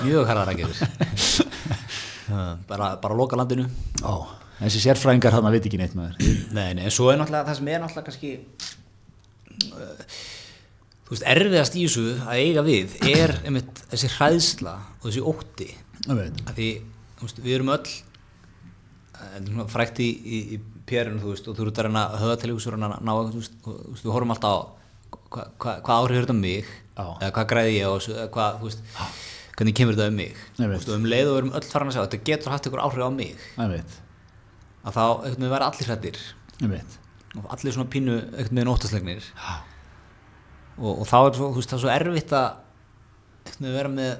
Mjög harðar að gera bara, bara loka landinu. Ó, þessi sérfræðingar hann veit ekki neitt með þér. Nei, nei, en svo er náttúrulega það sem er náttúrulega kannski uh, þú veist, erfiðast í þessu að eiga við er einmitt þessi hræðsla og þessi ótti. Það að því, veist, við erum öll frækt í, í, í veist, og þú eru að reyna að höða til ykkur og, við horfum alltaf á hva, hva, hvað áhrif er þetta um mig Já. eða hvað græði ég eða hvað, þú veist hvernig kemur þetta um mig. Og um leið og við erum öll farin að segja þetta getur haft ykkur áhrif á mig. Það að þá, einhvern veginn verða allir hrættir það og allir svona pínu einhvern veginn óttaslegnir. Og, og þá er svo, veist, það er svo erfitt að einhvern veginn vera með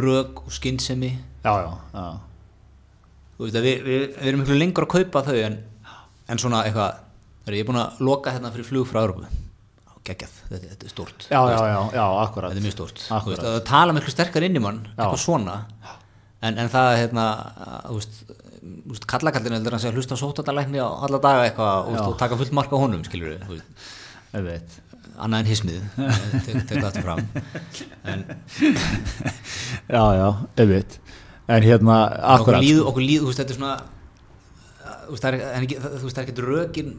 rög og skynsemi. Já, já, já, þú veist við, við, við erum miklu lengur að kaupa þau en, en svona eitthvað er ég er búin að loka hérna fyrir flug frá Európu geggjað, þetta, þetta er stórt. Já, já, já, já, akkurat. Þetta er mjög þú Akkurat. veist, að það tala miklu sterkar inn í mann eitthvað svona. En, en það hérna þú veist, þú veist, kallakallin heldur að segja hlusta sótatalækni á alla daga eitthvað þú veist, og taka fullt mark á honum skilur við Það veit annað en hismið það aftur fram. En Já, já, veit En hérna, okkur akkurat líð, okkur líð, þú veist, þetta er svona þú veist, það er, er er ekkert rökin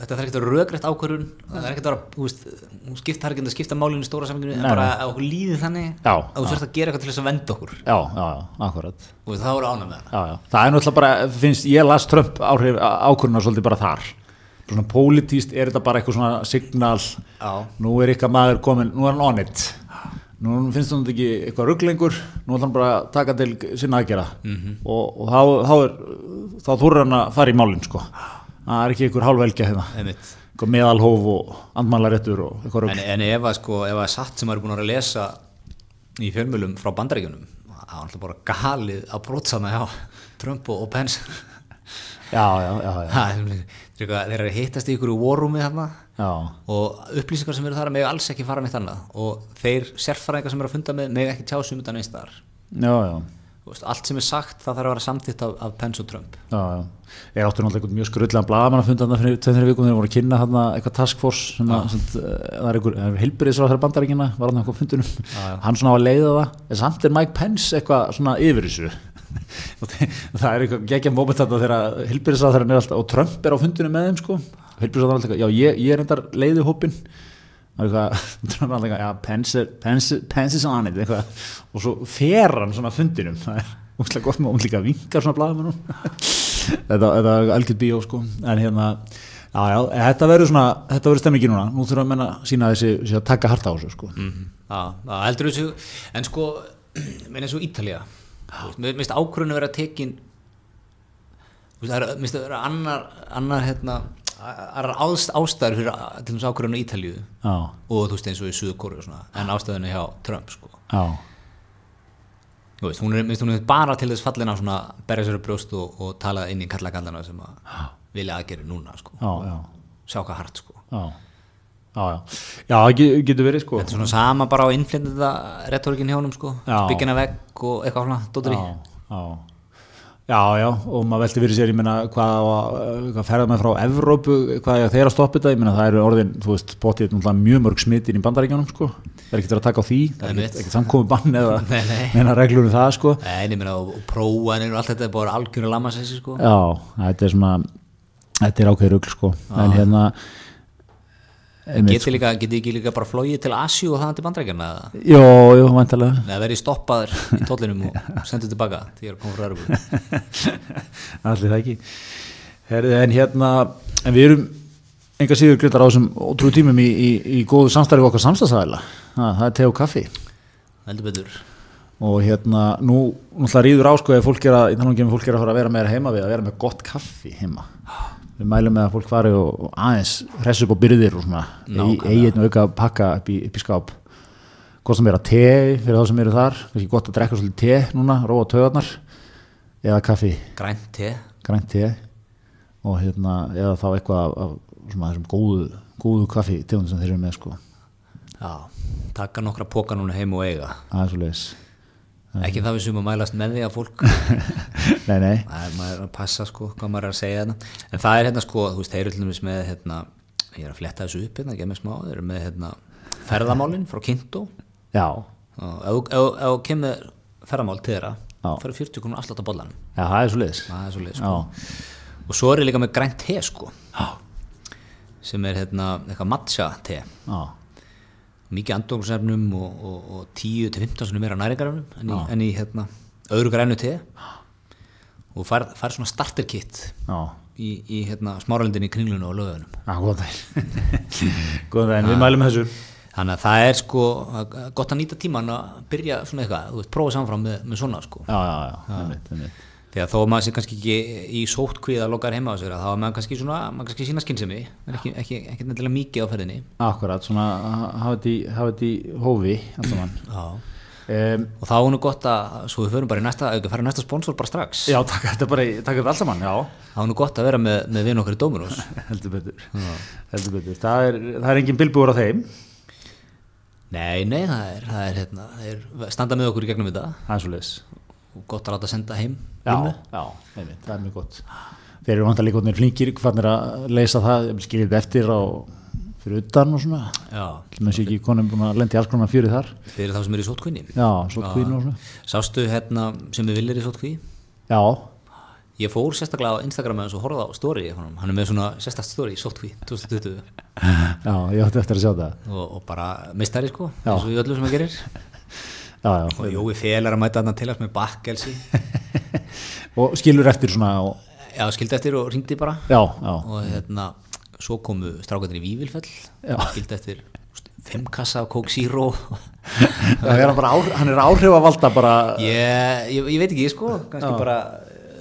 þetta er ekkert rökrætt ákvörðun. Það er ekkert að, vera, þú veist, hún skipt, það er ekkert að skipta málinu í stóra saminginu, en bara að okkur líði þannig Já, að þú sérst að gera eitthvað til þess að venda okkur. Já, já, já, akkurat veist, það voru ánæg með það. Já, já. Það er náttúrulega bara, finnst, ég las Trump áhrif ákvörðuna svolítið bara þar svona pólitíst er þetta bara eitthvað svona signal, Já. nú er ykkar maður komin, nú er hann on it. Nú finnst hann ekki eitthvað rugglengur nú ætlar hann bara að taka til sinna aðgera -hmm. og, og þá, þá er þá þúrur hann að fara í málinn sko. Það er ekki eitthvað hálfvelgja hérna. Meðalhóf og andmælaréttur og eitthvað rugg en, en ef að sko, ef að satt sem er búin að lesa í fjölmjölum frá bandaríkjunum það var alltaf bara galið að brótsama hjá Trump og Pence. Já, já, já, já, Ha, þeir eru að hittast í ykkur já. og upplýsingar sem eru þar með alls ekki fara neitt annað. Og þeir sérfæringar sem eru að funda með með ekki tjá sig um þetta neins þar já, já. Þú veist, allt sem er sagt það þarf að vera samþýtt af, af Pence og Trump. Já, já. Ég áttu náttúrulega einhvern mjög skrullan bladamann að funda þarna fyrir tveim, þeirra vikum. Þegar voru að kynna þarna eitthvað task force sem að, sem, uh, það er einhver heilbyrðisra þeirra bandaríkina var hann eitthvað fundunum, hann svona á að leiða það. En samt er Mike Pence eitthvað svona yfir þessu það er eitthvað geggja moment þarna þegar þeirra er alltaf og Trump er á fundunum með þeim sko. Heilbyrðisra þeirra alltaf, já ég, ég er endar leiði hópin og eitthvað, Trump er alltaf já Pence, er- Pence, Pence is on it eitthvað, og svo fer hann svona fundinum. Það er úrslega gott hún líka vinkar svona blaðum þetta, þetta er algjörð bíó sko. En hérna, já já, þetta verður svona þetta verður stemmingi núna, nú þurfum að menna sína þessi, þessi að taka harta á þessu sko. Já, það heldur þessu en sko, menn eins og þú veist, mér finnst ákvörðinu tekin veist, það er, mér finnst það vera annar annar hérna ástæður fyrir að- til þess ákvörðinu Ítalíu já, og þú veist eins og í svona en ástæðinu hjá Trump sko. Þú veist, hún er, hún er bara til þess fallin að berja sér upp brjóst og, og tala inn í kallakallana sem að vilja aðgeri núna sko. Já, já, sjá hvað hart sko. Já já, já, já, það ge- getur verið sko. Þetta er svona sama bara á innflyndenda retorikin hjá honum sko. Byggina vegg og eitthvað svona dóttur í. Já, já. Já, og maður velti fyrir sér, ég meina, hvað, hvað ferða með frá Evrópu, hvað er þeir að stoppa þetta, ég meina, það eru orðin, þú veist, bótið mjög mörg smitin í bandaríkjónum, sko, það er ekkert að taka á því, það er ekkert, ekkert samkomi bann eða Nei, nei. neina reglur um það, sko. Nei, ég meina og, prófanir og allt þetta er bara algjörðu lamassessi sko. Já, þetta er svona, þetta er ákveður rugl, sko, en hérna, Einmitt, Geti líka, geti ekki líka bara flóið til Asjú og það til bandrækjana eða? Jó, jú, vantarlega eða verið stoppaður í tóllinum og sendur tilbaka því ég er að koma frá Örebro Allir það ekki. Herði, En hérna, en við erum enga síður greitar á þessum ótrúi tímum í, í, í góðu samstarfi okkar samstagsæðila það er te og kaffi. Heldur betur. Og hérna, nú náttúrulega rýður á sko ef fólk er að, að fólk að fara að vera meira heima við að vera með gott kaffi heima við mælum með að fólk fari og, og aðeins hressu upp á byrðir og svona eigin auka pakka upp í, upp í skáp. Gott sem er að te fyrir þá sem eru þar kannski gott að drekka svolítið te núna, róa töðarnar eða kaffi, grænt te grænt te og hérna, eða þá eitthvað af, af svona þessum góðu, góðu kaffi tegundum sem þeir eru með sko. Já, taka nokkra póka núna heim og eiga. Er svo leiðis ekki það við sem að mælast með því að fólk nei, nei, það er maður að passa sko hvað maður er að segja þetta en það er hérna sko, þú veist, þeir eru til dæmis með hérna, ég er að fletta þessu upp hérna, gemið smá, þeir eru með hérna ferðamálin frá Kinto já, og ef þú- kemur ferðamál til þeirra, fyrir 40 krónur afslátt á bollanum, já, það er svo leiðis það er svo leið já, sko og svo er ég líka með grænt te sko. Já, sem er hérna eitthvað matcha te. Já mikið andóksefnum og, og, og 10-15 sem meira næringarefnum en en í hérna, öðru grænu te. Og fær, fær svona starter kit já. í, í hérna, smáralindinni í kringlunum og lögunum Já, góðan daginn. góðan daginn, við mælum þessu. þannig að það er sko gott að nýta tíman að byrja svona eitthvað, þú veist, prófa samfram með, með svona sko. Já, já, já, einmitt, einmitt. því að þó að maður sé kannski ekki í sóttkvíða að lokar heima á sér, að þá er maður kannski svona maður kannski sína skinnsemi, en ekki, ekki, ekki nefnilega mikið á ferðinni. Akkurat, svona hafa þetta í, hófi. Um, og þá er nú gott að, svo við förum bara í næsta við fara í næsta sponsor bara strax. Já, taka þetta bara, taka þetta allt saman, já, þá er nú gott að vera með, með vinn okkar í Dominos. Heldur betur, heldur betur. Það er, það er engin bilbúur á þeim, nei, nei, það er, það er, hérna, það er standa með okkur í gegnum þetta. Það er svo leis. og gott að láta senda heim vinnu. já, einmitt, það er mjög gott. Þeir eru vantar líka flinkir, hvernig að leysa það, skiljið eftir á fyrir utan og svona. Mér sé ekki konum búin að lendi alls konar fjörið þar. fyrir þá sem er í sóttkvinni Já, svo kvín og svona. sástu hérna sem við viljum í sóttkví Já, ég fór sérstaklega á Instagram með hans og horfði á story hann er með svona sérstakt story í sóttkví 2020 já, ég átti eftir að sjá það. og, og bara mistari sko eins og í öllu sem það gerir Já, já, og Jói Fél er að mæta hann til hans með bakkelsi og skilur eftir svona og, já, skildi eftir og ringdi bara. Og hérna svo komu strákarnir í Vívilfell skildi eftir úst, fimm kassa af Coke Zero. Já er hann, bara áhrif, hann er áhrif að valda bara ég, ég, ég veit ekki sko. Kannski bara,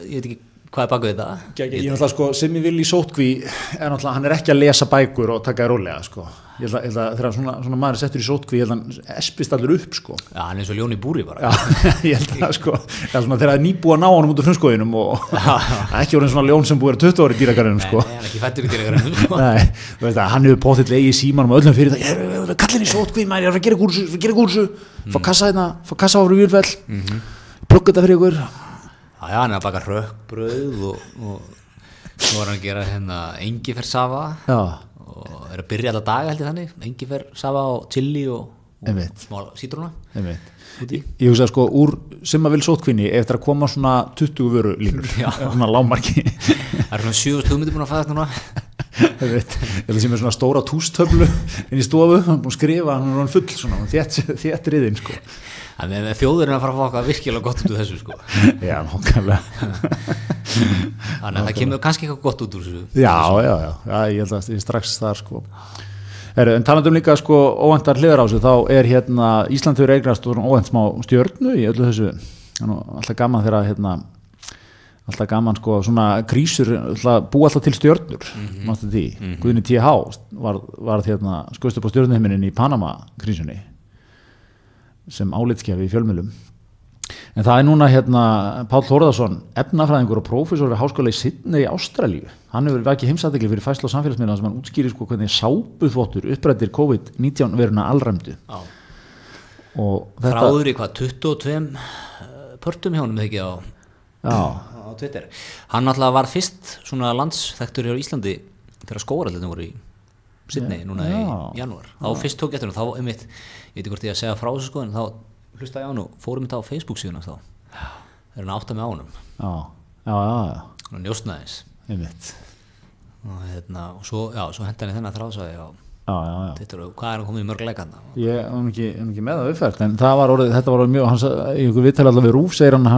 ég veit ekki hvað er bak við þetta ég, ég, ég sko, sem ég vil í sótkví er náttúrulega, hann er ekki að lesa bækur og taka það rólega sko, ég held að, ég held að þegar svona, svona maður er settur í sótkví, ég held að hann espist allur upp sko, já, hann er eins og ljón í búri bara. Já, ég held að sko já, svona, þegar það er nýbúið að ná honum út af frumskóðinum og ekki orðin svona ljón sem búið að 20 ári í dýragarðinum sko. Nei, hann er ekki fættur í dýragarinn sko. Hann hefur potið leið í símanum og öllum fyrir það, er kallin í sótkví maður, er að gera gúrsu, já, hann er að baka rökkbröð og, og svo er hann að gera hérna engifer safa já, og er að byrja alla daga held ég þannig engifer safa og chili og, og smá einmitt. Úti Ég hugsa sko úr sem að vil sótkvinni eftir að koma svona 20 vöru línur svona lámarki það er svona 7 hugmyndir búin að fæðast núna. Ég veit, ég að sem er svona stóra tústöflu inn í stofu, hann er búin að skrifa hann er hann full svona, þétt riðin sko. Þannig að þjóðurinn að fara að fá virkilega gott út úr þessu sko. já, nokkarlega þannig að það kemur kannski eitthvað gott út úr þessu. Já, já, já, já, ég held að ég strax þar sko. Heru, en talandum líka sko óvendar hliðar á þessu þá er hérna Ísland hefur eignast og óvend smá stjörnu í öllu þessu. Alltaf gaman þegar hérna alltaf gaman sko svona krísur alltaf, búa alltaf til stjörnur mm -hmm. því, Guðni T.H. var, var hérna skoðist upp á stjörnuhiminin í Panama krísunni sem álitskjafi í fjölmjölum en það er núna hérna Pál Þórðarsson, efnafræðingur og prófessor við háskóla í Sydney í Ástralíu. Hann hefur vakið heimsatikli fyrir fæsla og samfélagsmiðla sem hann útskýrir sko hvernig sápuþvottur upprættir COVID-19 veruna allræmdu Já. og þetta þráður í hvað 22 eh, pörtum hjá honum eða ekki á, á Twitter. Hann alltaf var fyrst svona landsþektur á Íslandi þegar skóarallinni voru í Sydney núna Já. í janúar. Þá fyrst tók ég eftir hann þá einmitt, ég veit ekki hvort ég að segja frá þessu sko en þá hlusta ég á hann og fórum þetta á Facebook síðan þá. Þegar hann átta með á honum já, já, já, já, hann njóstnaðis einmitt. Og, hérna, og svo, já, svo henda hann í þennan þráðsæði á, já, já, já. Þetta eru, hvað er hann komið í mörg leikanda Ég er nú ekki, er nú ekki með það uppfært en það var orðið, þetta var orðið mjög hans, ykkur viðtæli allavega Rúf segir hann að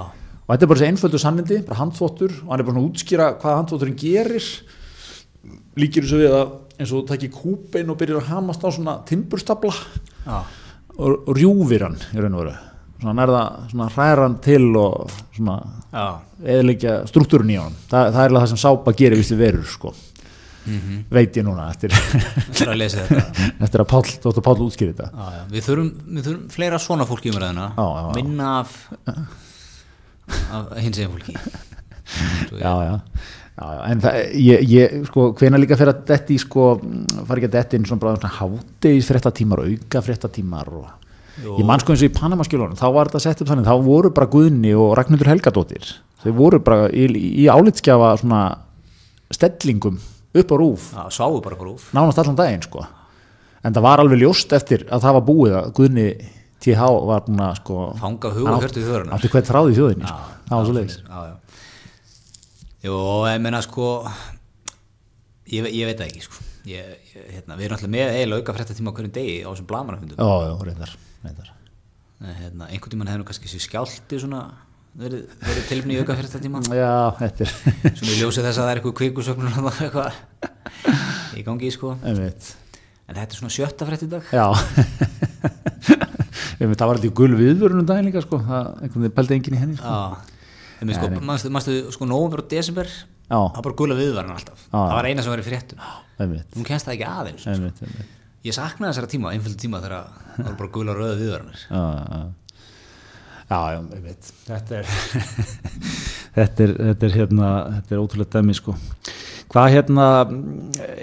hann og þetta er bara þessi einföldu sannindi, bara handþvottur og hann er bara svona að útskýra hvað handþvotturinn gerir. Líkir þessu við að eins og þú takir kúbein og byrjar að hamast á svona timburstabla já, og, og rjúfir hann í raun og veru. Svona nærða, svona hræra hann til og svona já, eðilegja struktúrun í hann Þa, það er það sem sápa gerir vistu verur sko. Veit ég núna eftir, það er að lesa þetta. Eftir að Páll, Páll útskýri þetta. Já, já. Við, þurfum, við þurfum fleira svona fólki í umræðina minna af, af hins eginn fólki já, já, já, já, en það, ég, ég sko, hvena líka fyrir að detti sko, fari ekki að detti inn svona bara svona hátegis fréttatímar, auka fréttatímar og Jú. ég man sko eins og í Panamaskjölunum þá var þetta sett upp þannig, þá voru bara Guðni og Ragnhildur Helgadóttir, þau voru bara í, í álitskjafa svona stellingum upp á rúf. Já, sváu bara grúf nánast allan daginn sko. En það var alveg ljóst eftir að það var búið að Guðni TH var búin að sko Fanga hug og hann hjörtu þjóðarinnar. átti hvert þráði þjóðinni sko. það var svo leiðis. Jú, ég meina sko ég, ég veit það ekki sko. Ég, ég, hérna, við erum alltaf með eiginlega auka fréttatíma á hverjum degi á þessum blamanafundum já, já, reyndar, reyndar. hérna, einhvern tímann hefur kannski sér skjálti svona verið, verið tilfni í auka fréttatíma. Já, þetta er svona í ljósi þess að það er eitthvað kvikusögnur eitthvað. Í gangi sko. Einmitt. En þetta er svona sjötta frétt í dag. Já einmitt, það var alltaf gul viðvörunum daginn líka sko það pældi enginn í henni sko. Já, en sko, manstu, manstu sko nóvember og desember já, það var bara gula viðvarinn alltaf Já. það var eina sem var í fréttum einmitt, hún kennst það ekki aðeins einmitt, einmitt. ég saknaði þessara tíma, einföldu tíma þegar það var bara gula rauða viðvarnir já, já Já, já, einmitt. Þetta er, þetta er, þetta er hérna, þetta er ótrúlega dæmi, sko. Hvað hérna,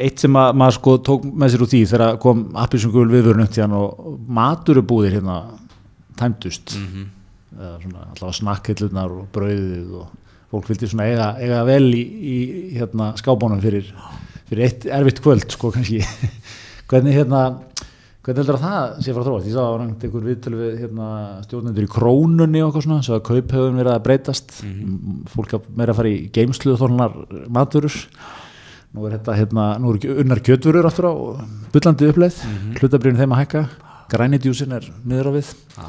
eitt sem að maður sko tók með sér úr því þegar kom appisungul viðvörun upp hann og maturubúðir hérna tæmdust, Mhm. eða svona allavega snakkillunar og brauðið og fólk vildi svona eiga, eiga vel í, í hérna skábónum fyrir, fyrir eitt erfitt kvöld, sko, kannski. Hvernig hérna, Hvernig heldur að það sé frá þróast? Ég sá að rangt einhver viðtölu við hérna, stjórnendur í krónunni og eitthvað svona, svo að kaup hefur verið að breytast, Mhm. fólk að meira að fara í geimslu þorlunar maturur, nú er þetta hérna, nú eru unnar kjötvörur aftur á bullandi uppleið, mm Mhm. hlutabrýrin þeim að hækka, grænidjúsin er miður á við. Já,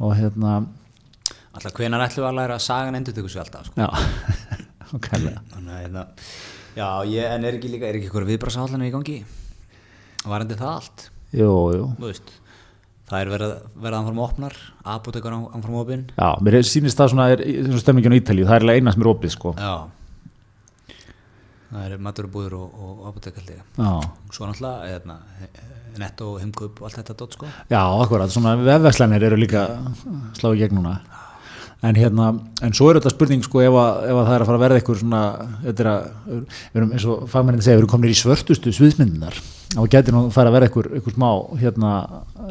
og hérna, alltaf hvenar ætlum við að læra að sagan endur tökur sér alltaf sko. já, ok, hérna já, ég, en er ekki líka, er ekki eitthvað viðbrasáhaldinu í gangi? Varandi það allt jú, jú. veist það er verið, verið anfram opnar apotekar anfram opin Já, mér sýnist það svona, er, svona stemningin á Ítalíu, það er eiginlega eina sem er opið, sko. já það er maturubúður og, og apotekaldi Já. svo náttúrulega hérna, netto, heimkaup og allt þetta dot sko Já, akkurat, svona vefverslanir eru líka slá í gegn núna en hérna, en svo er þetta spurning sko ef að, ef að það er að fara að verða eitthvað svona þetta er að, við erum eins og fagmennið segja, við erum komin í svörtustu sviðsmyndinar og getur nú að fara að verða eitthvað, eitthvað smá hérna,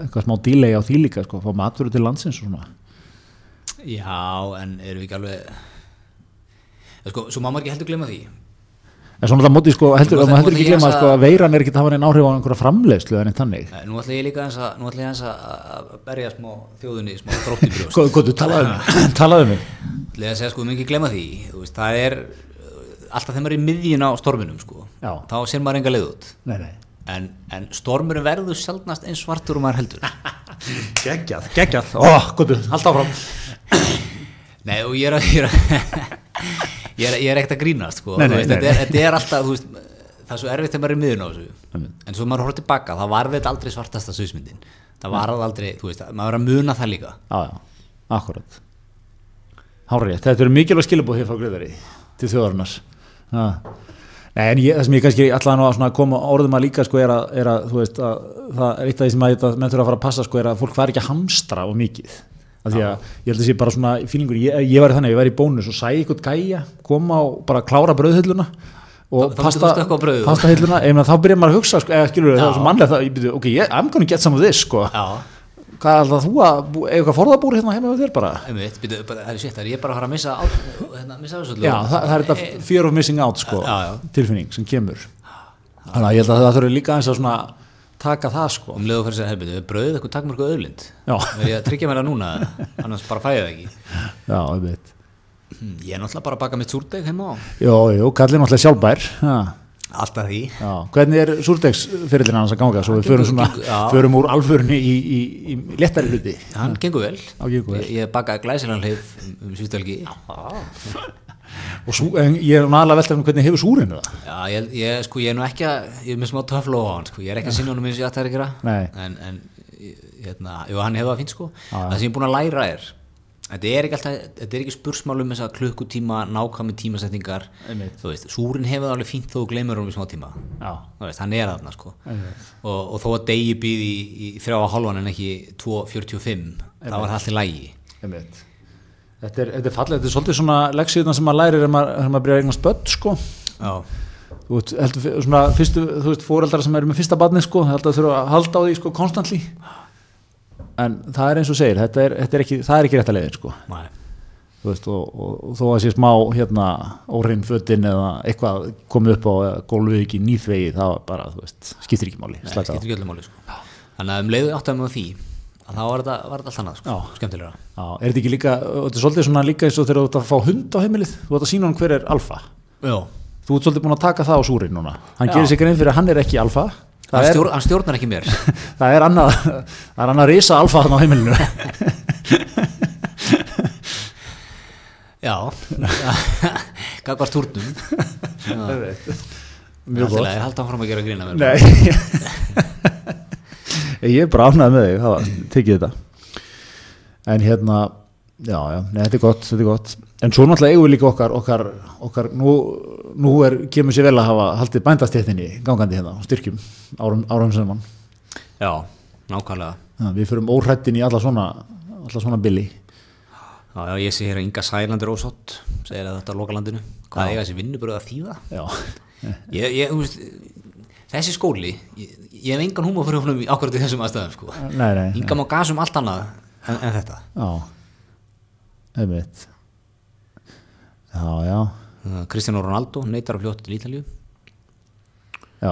eitthvað smá dílegi á því líka sko, fá matvöru til landsins og svona. Já, en erum við ekki alveg sko, svo má maður ekki heldur glemma því en svona það móti sko, heldur, Nú ætla- heldur ekki ætla að- sko að veiran er ekki að hafa neinn áhrif á einhverja framleiðslu en eitt þannig. Nei, Nú ætla ég líka eins að, nú ætla ég eins að að berja smá þjóðunni, smá þróttibrjóst Góð, góð, talaðu um mig, talaðu um mig? Ætla ég að segja sko, við mögum ekki glemma því. Þú veist, það er uh, alltaf þegar maður er í miðjun á storminum sko, Já. þá sér maður enga leið út. Nei, nei, en, en stormurinn verður sjaldnast eins svartur og maður heldur. Geggjað, geggjað. Ó, góðu, halda áfram. Nei, og ég er að ég er, er, er ekkert að grínast sko. Þetta, er, þetta er alltaf veist, það er svo erfitt þegar maður er í miðjun á þessu. En svo maður horfður tilbaka, það var þetta aldrei svartasta sviðsmyndin. Það var aldrei, veist, maður er að muna það líka. Já, já, akkurat Hárið, þetta eru mikilvæg skilabóð hér frá Greiðari til þjóðarinnar. Ja. Nei, en ég, það sem ég kannski nú að koma orðum að líka sko er að, er að þú veist að það er eitt af því sem menn þurfa að fara að passa sko er að fólk fari ekki að hamstra og mikið af því að ég held að sé bara svona fílingur, ég, ég var þannig, ég var í bónus og sæði eitthvað gæja, koma og bara klára brauðhilluna og Þá- þá myndir þú stökkva á brauðið. pasta hilluna, þá byrjar maður að hugsa sko, eða skilur það er svo mannlega það, ég byrju, ok, ég, I'm gonna get some of this sko. Já, hvað er alltaf þú að, eitthvað forðabúr hérna heima við þér bara? einmitt, bara, það er sétt, það er ég bara að fara að missa, á, hérna, missa þessu Já, það, það er þetta fear of missing out sko, já. tilfinning sem kemur. Þannig að ég held að það þurfi líka eins að svona taka það sko. Um leiðu fyrir sér hefði, við brauðið eitthvað takmörku öðlind Já. verð ég að tryggja mér það núna annars bara fæði það ekki? Já, ég veit Hm, ég er náttúrulega bara að baka mitt súrdeg heima á. Jó, jú, kallið náttúrulega sjálfbær ha. alltaf því. Já, hvernig er súrdegsferillin hans að ganga? Svo við förum, svona, gengur- já. förum úr alförunni í, í, í léttari hluti. Hann gengur vel, Já, gengur vel. ég, ég bakaði glæsilegan hlið um, um síðustelgi og sú, ég er náðalega veltað um hvernig hefur súrinu það? Já, ég, ég, sko, ég er nú ekki að, ég er með smá töflu á hann, sko, ég er ekki að sinna honum eins og ég ætti að gera, en, en hérna, jú, hann hefur það fínt, sko, já. það sem ég er búin að læra er, þetta er ekki alltaf, þetta er ekki spursmál um þessa klukkutíma, nákvæmi tímasetningar, veist, súrin hefur það alveg fínt þó þú gleymur honum í smá tíma, veist, hann er þarna, sko, og, og þó að degi býði í, í þrjá að hálfan en ekki 2.45, þá var það allt í lægi. Þetta er, þetta er fallið, þetta er svolítið svona leksíðuna sem maður lærir ef maður, maður byrjar eignast börn sko. Já, þú veist, heldur, svona fyrstu, þú veist, fóreldrar sem eru með fyrsta barni sko, heldur að þurfa að halda á því sko konstantli en það er eins og segir, þetta er, þetta er ekki, það er ekki rétt að leiðin sko. Nei. þú veist, og, og, og þó að sé smá hérna, órein fötin eða eitthvað komið upp á gólfið ekki nýþvegi það var bara, þú veist, skiptir ekki máli Nei, skiptir ekki máli sko. Þannig að um leiðu áttaði að þá var þetta, var þetta allt annað sko. Já. skemmtilegra. Já, er þetta ekki líka, þetta er svolítið svona líka eins og þegar þú ert að fá hund á heimilið, þú ert að sína hann hver er alfa. Já. þú ert svolítið búin að taka það á súrin núna. Hann Já. gerir sig grein fyrir að hann er ekki alfa. Hann, það er, stjór, hann stjórnar ekki mér. Það er annað það er annað risa alfa þarna á heimilinu. Já. Gagvar túrnum. Mjög Það gott er haldt áfram að gera grína mér. Nei Ég er bara ánægð með þig hafa tekið þetta. En hérna já, já, nei, þetta er gott, þetta er gott. En svo náttúrulega eigum við líka okkar, okkar, okkar nú, nú er, kemur sér vel að hafa haldið bændastéttinni gangandi hérna styrkjum árum, árum sem mann Já, nákvæmlega. Við förum óhrættin í alla svona alla svona billi Já, já, ég sé hér að Inga Sælandur ósátt segir að þetta er lokalandinu. Hvað eiga þessi vinnubröð að þýða? Já, ég, ég, þú veist, þessi skóli ég, ég hef engan húma fyrir í akkurat í þessum aðstæðum sko. nei, nei, Inga má gasum allt annað en, en þetta. Já. Einmitt. Já, já, Uh, Cristiano Ronaldo neytar að fljóta til Ítalíu. Já.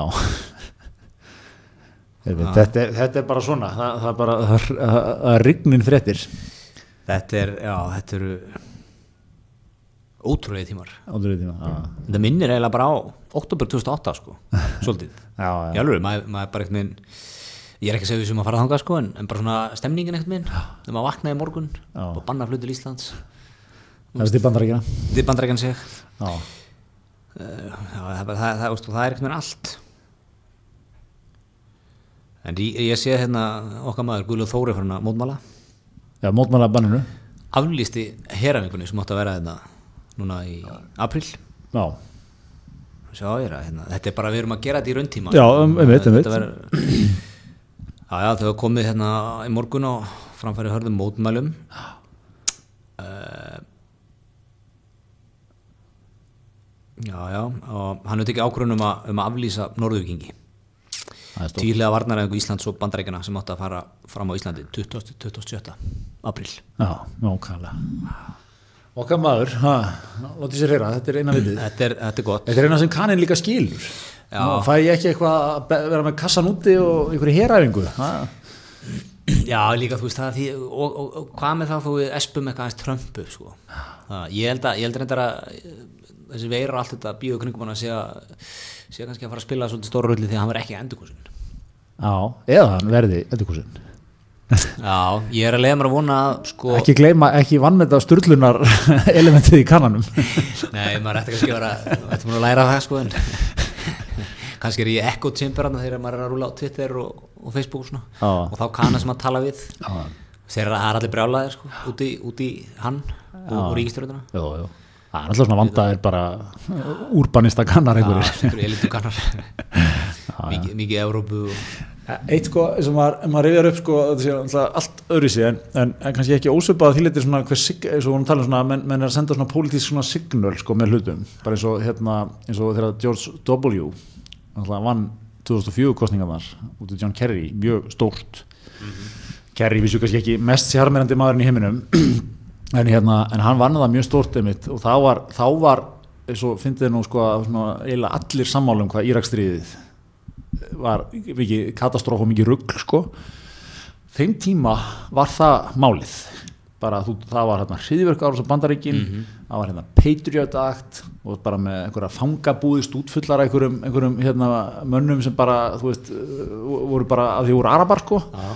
Einmitt, þetta, er, þetta er bara svona það, það er bara, það, það, það er rignin fréttir. Þetta er, já, þetta eru ótrúlega tímar. Áður í tíma já, Þetta minnir eiginlega bara á oktober 2008 sko, svolítið. Já, já. alveg, maður, maður bara eitthvað minn ég er ekki að segja því sem að fara þangað sko en, en bara svona stemningin eitthvað minn þegar maður vaknaði morgun Já. og banna flutur Íslands. Það er þið bandar sig. Já, uh, það, það, það, það, það er eitthvað minn allt. En ég, ég sé hérna okkar maður Guðljóð Þóri fyrir að mótmála já mótmála banninu. Aflýsti herafingunni sem átti að vera hérna núna í april já, Sjá, ég að, hérna, þetta er bara við erum að gera þetta í rauntíma Já, um- einmitt, einmitt. Þau hafa komið hérna í morgun og framfæri hörðum mótmælum uh, já, já og hann hefur tekið ákvörðun um, um að aflýsa stórt tíðlega varnaræðingu Íslands og bandarækjana sem átti að fara fram á Íslandi 20. 27. april já, nákvæmlega okkar maður, látið sér heyra þetta er eina vitið. Þetta er, þetta er gott. Þetta er eina sem kannin líka skilur. Fæ ég ekki eitthvað að vera með kassan úti og einhverju heræfingu? Já, líka þú veist það því, og, og, og hvað með það þú espum eitthvað aðeins trömpu sko. ég held að ég held að eh, þessi veira allt þetta bíu kringum hann að að sé kannski að fara að spila svolítið stóra rulli því að hann verði ekki endurkosin Já, eða hann verði eldurkúsin Já, ég er að leiða mér að vona að sko, Ekki ekki vannmeta sturlunar elementið í kannanum. Nei, maður ætti kannski að vera ætti maður að læra það sko en kannski er ég ekko chamber þarna þegar maður er að rúla á Twitter og, og Facebook og svona. Já. og þá kanna sem að tala við. Já, þeir eru allir brjálaðir sko, út í, út í hann og, og ríkistjórnuna jú, jú Það er alltaf svona vandaðir bara úrbanista kannar einhverjir. einhverju elitu kannar. Mikið, Evrópu og, Eitt sko, sem maður, maður reyðar upp sko, allt öðru sig en, en, en kannski ekki ósvipað því litir svona hver sig, eins og við vorum að tala um svona, menn, menn er að senda svona pólitísk svona signal sko með hlutum, bara eins og hérna, eins og þegar George W. vann 2004 kostningarnar út af John Kerry, mjög stórt Kerry vissu kannski ekki mest sjarmerandi maðurinn í heiminum en hérna, en hann vann það mjög stórt einmitt og þá var, þá var eins og fyndið nú sko að eiginlega allir sammálum hvað Írakstríðið var mikið katastróf og mikið rugg sko. Þeim tíma var það málið. Bara þú, það var hérna hriðverk ára á bandaríkin Mhm. það var hérna Patriot Act og bara með einhverja fangabúðist útfullar einhverjum, einhverjum hérna, mönnum sem bara þú veist, uh, voru bara að því voru arabar sko. Já.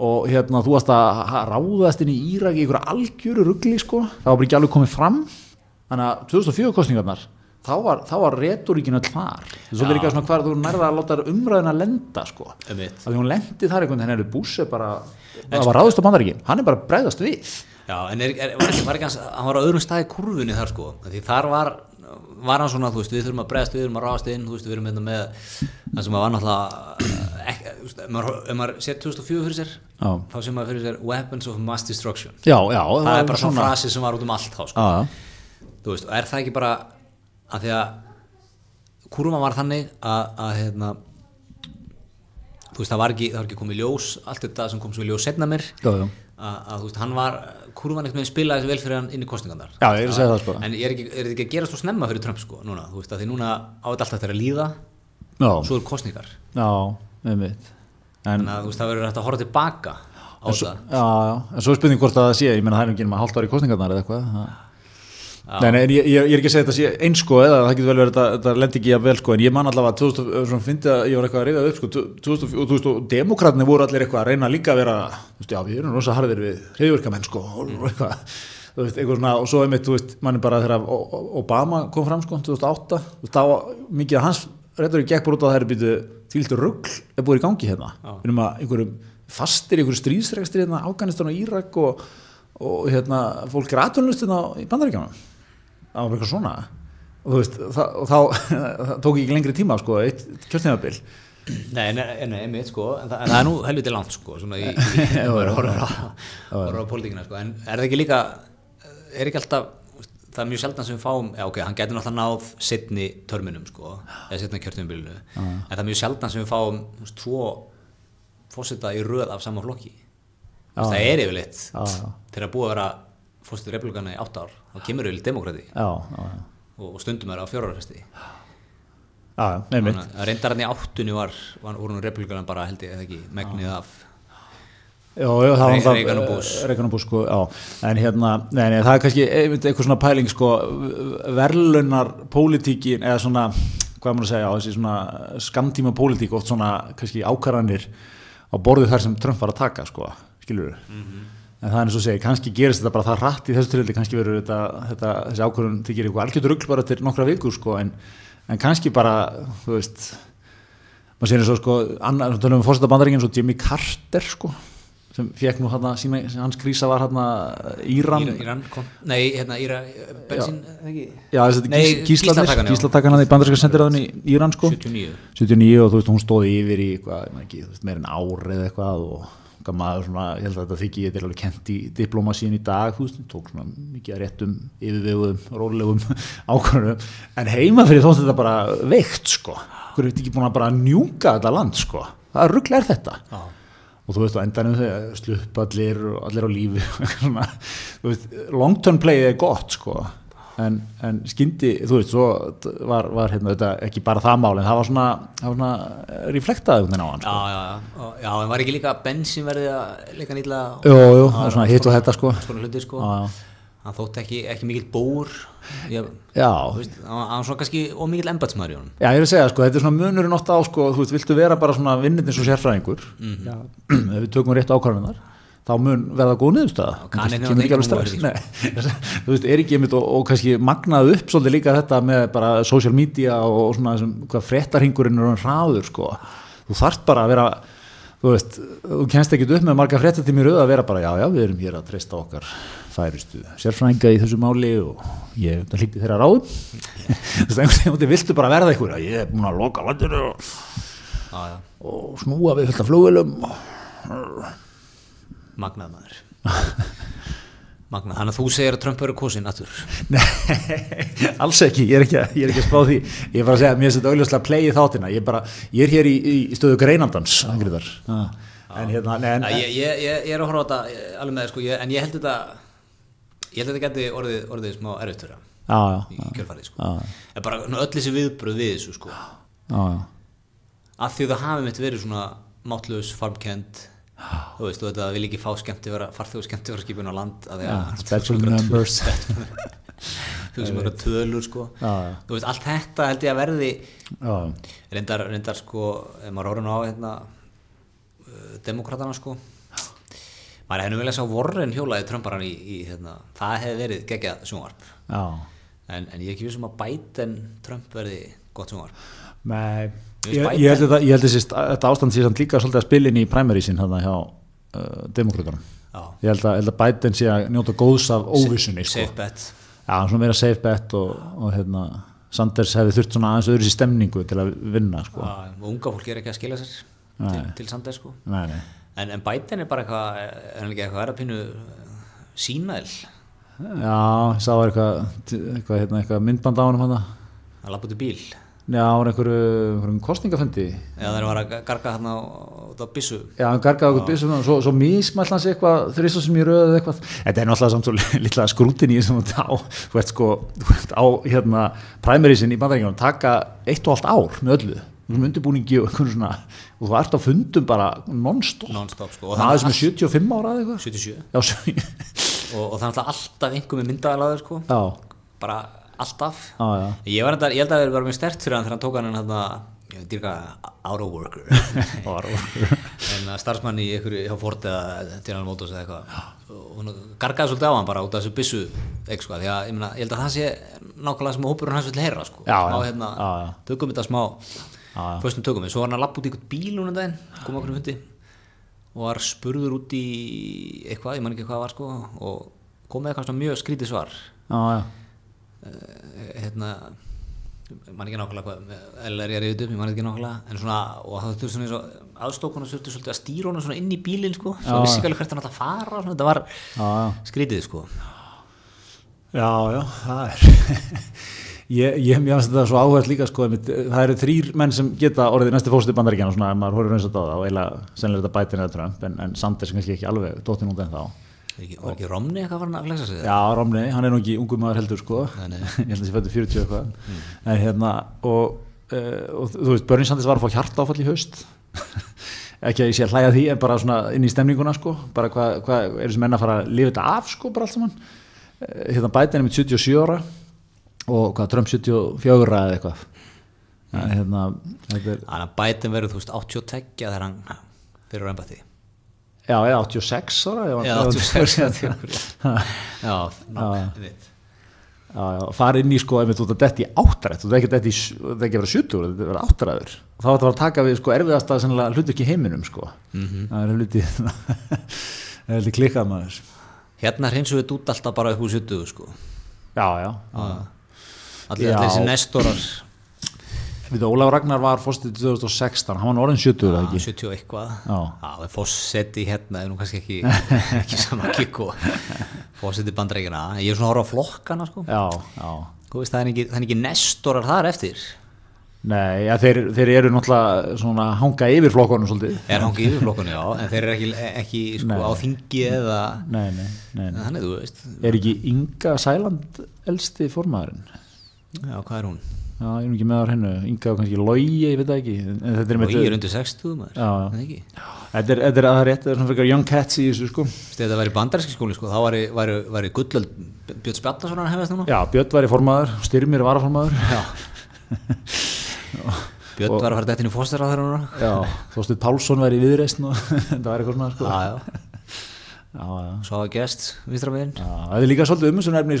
og hérna þú varst að ráðast inn í Írak í einhverja algjöru ruggli sko. Það var bara ekki alveg komið fram. Þannig að 2004 kostningarnar þá var, þá var retoríkin öll þar. Það er svolítið líka svona hvað þú nærða að láta umræðina lenda sko. Að því hún lendi þar einhvern veginn er Bush er bara, það var ráðist á bandaríkin. Hann er bara að bregðast við. Já, en er, er, var ekki, var ekki hans, hann var á öðrum stað í kurfunni þar sko, því þar var var hann svona, þú veist, við þurfum að bregðast við, við þurfum að ráðast inn, þú veist, við erum hérna með það sem að var náttúrulega ekki, þú veist, ef maður, maður sér 2004 fyrir sér Já. þá sem maður fyrir sér weapons of mass destruction. Já, já, það er bara svona frasi sem var út um allt þá, sko. þú veist, og er það ekki bara að því að kurvan var þannig að, að hérna, þú veist, það var ekki, það var ekki komið ljós allt þetta sem kom í ljós setna mér já, já. að, að þú veist, hann var kurvan eitthvað með spilaði þessu vel fyrir hann inn í kostningarnar Já, ég er að segja það, sko. en er, er þetta ekki að gera svo snemma fyrir Trump sko, núna, þú veist, að því núna á þetta alltaf þeirra að líða já, svo eru kostningar já, með mitt en, þú veist, það verður hægt að horfa tilbaka á en svo, þetta. Já, já, en svo er spurning hvort að það sé ég meina það er ekki nema hálft ári kostningarnar eða eitthvað það- Nei, nei, ég, ég, ég er ekki að segja þetta sé eins sko eða það getur vel verið þetta, þetta lendi ekki að vel sko en ég man allavega 2000, svona fyndi að ég var eitthvað að reyða upp sko 2000, og þú veist og demokratni voru allir eitthvað að reyna líka að vera þú veist já við erum rosa harðir við reyðverkamenn sko og eitthvað þú veist eitthvað svona og svo einmitt þú veist mann er bara þegar Obama kom fram sko 2008 þú veist þá mikið af hans reyður bara út á að það er býtu þvíldur rugl er búið í gangi hérna. Við erum að einhverjum fastir einhverjum stríðsregstri hérna Afganistan og Írak og, og hérna fólk er aðtunlust hérna í bandaríkjanum það var eitthvað svona. Og þú veist, það, og þá það tók ekki lengri tíma sko, eitt kjörtímabil. Nei, nei, nei, einmitt sko en það, en það er nú helviti langt sko svona í, í horfa á- pólitíkina sko en er það ekki líka er ekki alltaf það er mjög sjaldan sem við fáum, já ok, hann getur náttúrulega náð setni törminum sko eða setna kjörtumbilinu, en það er mjög sjaldan sem við fáum tvo fósita í röð af sama flokki. Veist, það er yfirleitt já. þegar að búið að vera fósita republikana í átt ár þá kemur yfirleitt demokrati og, og stundum er á að reyndar hann í áttunni var, var voru nú republikana bara held ég eða ekki megnið af Já, já, það var Re- það- Reagan og og Bush, sko, en hérna, nei, nei, það er kannski eitthvað svona pæling, sko, verlunar pólitíkin, eða svona, hvað maður að segja, á þessi svona skamtíma pólitík, oft svona, kannski ákvarðanir á borðið þar sem Trump var að taka, sko, skilur en það er eins og segja, kannski gerist þetta bara það rætt í þessu tilfelli, kannski verður þetta, þetta þessi ákvarðan þykir eitthvað algjörður rugl bara til nokkra vikur, sko, en, en kannski bara, þú veist, maður sér eins og sko annar, þá tölum við fórseta bandaríkinn svo Jimmy Carter sko sem fekk nú hérna sína, hans krísa var hérna Íran. Íran, nei, hérna, Íra, bensin, eða ekki? Já þessi Nei, gís, gíslatakan, gíslatakan já. gíslatakan hann í bandaríska sendiræðin í Íran sko. 79 79 og þú veist hún stóði yfir í hvað, ég maður ekki, veist meir en ár eða eitthvað og hvað maður svona, ég held að þetta þykki ég er alveg kent í diplómasíin í dag þú veist, tók svona mikið að réttum yfirveguðum, rólegum ákvörðum en heima fyrir þótt þetta bara veikt sko, hverju er þetta ekki búin að bara njúka þetta land sko, það er rugglega er þetta? Já. og þú veist á endanum þau slupp allir allir á lífi svona, þú veist, long term play er gott sko en, en skyndi, þú veist, svo var, var hérna, þetta, ekki bara það mál en það var svona, það var svona reflektaði um þennan á hann Já, sko. já, já, og- já, en var ekki líka bensin verið að leika nýtla Jú, jú, það er svona hitt og þetta sko. svona hluti sko. Já, já. hann þótti ekki, ekki mikill bór. Ég, Já, þú veist, hann hann var svona kannski ómikill embatsmaður í honum. Já, ég er að segja, sko, þetta er svona munurinn ofta á, sko, þú veist, viltu vera bara svona vinnit eins og sérfræðingur, Já, ef við tökum rétt ákvarðanar, þá mun verða góð niðurstaða. Kemur ekki alveg strax. Þú veist, er ekki einmitt og, og kannski magnað upp svolítið líka þetta með bara social media og, og svona sem, hvað fréttarhingurinn er hann hraður, sko. Þú þarft bara að vera, þú veist, þú kennst ekki upp með marga fréttatími rauð að vera bara, já, já, við erum hér að treysta okkar færustu sérfræðinga í þessu máli og ég hlýtti þeirra ráðum. þú veist, einhvern veginn viltu bara verða eitthvað, ég er búin að loka landinu og og snúa við fullt af flugvelum magnað maður. Magnað, þannig að þú segir að Trump verður kosin aftur. Nei, alls ekki, ég er ekki, að- ég er ekki að spá því. Ég er bara að segja að mér finnst þetta auðvitað play í þáttina. Ég er bara, ég er hér í, í stöðu greinandans Angriðar en hérna, ég, ég, ég, er að horfa á þetta ég- alveg með það sko, ég, en ég held þetta ég held þetta geti orðið, orðið smá já, í já, kjölfarið sko. en bara öll þessi viðbröð við þessu sko. að því það hafi mitt verið svona máttlaus, farmkend þú veist, þú veit að það vil ekki fá skemmti vera farþjóð skemmti vera skipin á land special numbers þú veist, mjög tölur sko þú veist, allt þetta held ég að verði reyndar, reyndar sko ef maður orðin á hérna uh, demokratana sko maður hefði nú vel að sá Warren hjólaði trömbaran í, í hérna, það hefði verið geggjað sjónvarp en, en ég er ekki vissum að Biden Trump verði gott sjónvarp Nei, ég, held að þetta ástand sé samt líka svolítið að spila inn í primarísin þarna hjá uh, demokratunum Já. ég held að, að Biden sé að njóta góðs af óvissunni sko. safe bet já, svona meira safe bet og, og hérna, Sanders hefði þurft svona aðeins öðru sér stemningu til að vinna sko. Já, unga fólk er ekki að skila sér til, til Sanders sko nei, nei. en, en Biden er bara eitthvað er hann ekki eitthvað að pínu sínæl já, ég sá eitthvað, eitthvað, hérna, eitthvað myndband á hann að lappa út í bíl já, var einhverju, einhverjum kostningafundi eða þeir var að garga hann á, á byssu. Já, hann gargaði okkur byssum og svo, svo mísmælt hans eitthvað þrýstum sem ég röðið eitthvað. Þetta er náttúrulega samt svo litla skrútin í þessum á, þú veist sko, á hérna primarísin í bandaríkjum taka eitt og allt ár með öllu. Þessum undirbúningi og einhvern svona og þú ert á fundum bara non-stop. Non-stop sko. Það er sem er 75 ára eða eitthvað. 77 Já, og, og það er alltaf einhver með myndaðalaður sko. Já, bara alltaf. Já. ég, var ég held að það bara mjög stert fyrir hann þegar hann tók hann hann hann dyrka auto worker Var- en að starfsmann í einhverju hjá Ford eða General Motors eða eitthvað. Og hún gargaði svolítið á hann bara út af þessu byssu ekki sko, því að ég, meina, ég held að það sé nákvæmlega sem hópurinn hans vil heyra sko. Já, smá já, hérna, já, tökum þetta smá föstum tökum við, svo var hann að lappa út í einhvern bíl núna um daginn, kom okkur um hundi og var spurður út í eitthvað, ég man ekki hvað var sko og kom með eitthvað mjög skrítið svar. Já, já. Eh, hérna ég man ekki nákvæmlega hvað eða er ég að reyða upp, ég man ekki nákvæmlega en svona, og það þurfti svona eins og aðstókun og þurfti svolítið að stýra honum svona inn í bílinn sko, svo Já. vissi ekki alveg hvert hann að fara svona, þetta var Já, já. skrítið sko Já, já, það er Ég, ég finnst þetta svo áhverð líka sko, einmitt, það eru þrýr menn sem geta orðið næstu fórstu bandaríkjana svona, ef maður horfir eins og það og eiginlega sennilega þetta bætir neða Trump en, en Sanders kannski ekki alveg dóttin út en þá ekki, var ekki Romney eitthvað farin að flexa sig Já, Romney, hann er nú ekki ungu maður heldur sko. Nei. ég held að það sé fættu 40 eitthvað. En hérna og, uh, og þú veist, Bernie Sanders var að fá hjarta áfall í haust. Ekki að ég sé að hlæja því en bara svona inn í stemninguna sko. Bara hvað hva, er þessi menn að fara að lifa þetta af sko bara allt saman? Uh, hérna Biden er með 77 ára og hvað Trump 74 eða eitthvað. Ja, hérna, Þannig Biden verður, þú veist, 82 þegar hann fyrir á embætti já, eða 86 ára Já, ef hann- 86 Já, ná, einmitt. Já, já, fara inn í sko, ef þú ert að detti í áttarætt, þú ert ekki að detti þú ert ekki að vera 70, þú ert að vera áttaræður þá ætti að fara að taka við sko erfiðasta hlutu ekki heiminum sko. Það er hluti það er hluti klikkað maður. Hérna hreinsu við út alltaf bara upp úr 70 sko. Já, já, Já. allir þessi nestorar við Ólaf Ragnar var fórstið 2016, hann var orðin 70 eða ekki 70 og eitthvað Já. það er fósetti hérna er nú kannski ekki, ekki sama kikk og fósetti bandreikina ég er svona horfa á flokkana sko já, já Þú veist, það, er ekki, er ekki nestorar þar eftir Nei, ja, þeir, þeir eru náttúrulega svona hanga yfir flokkonum svolítið er hangi yfir flokkunni, já en þeir eru ekki, ekki sko, Nei. á þingi eða Nei, nei, nei, nei. þannig, þú veist Er ekki Inga Sæland elsti formaðurinn? já, hvað er hún? Já, ég er ekki með á hennu, Inga og kannski Logi, ég veit það ekki þetta er undir 60 maður já. Er það ekki? Þetta er, þetta er að það er rétt, er svona fyrir young cats í þessu sko. Þetta væri bandarinski skóli sko, þá væri, væri, væri gullöld Björn Spjallarsson að hefast núna Já, Björn var í formaður, Styrmir var að formaður. Já. Björn var að fara þetta inn í fóstur á þeirra núna Já, Þorstuð Pálsson var í viðreist og þetta var eitthvað svona sko. Já, já, Já, já. svo hafa gest vinstra meginn Já, það er líka svolítið umhersunarefni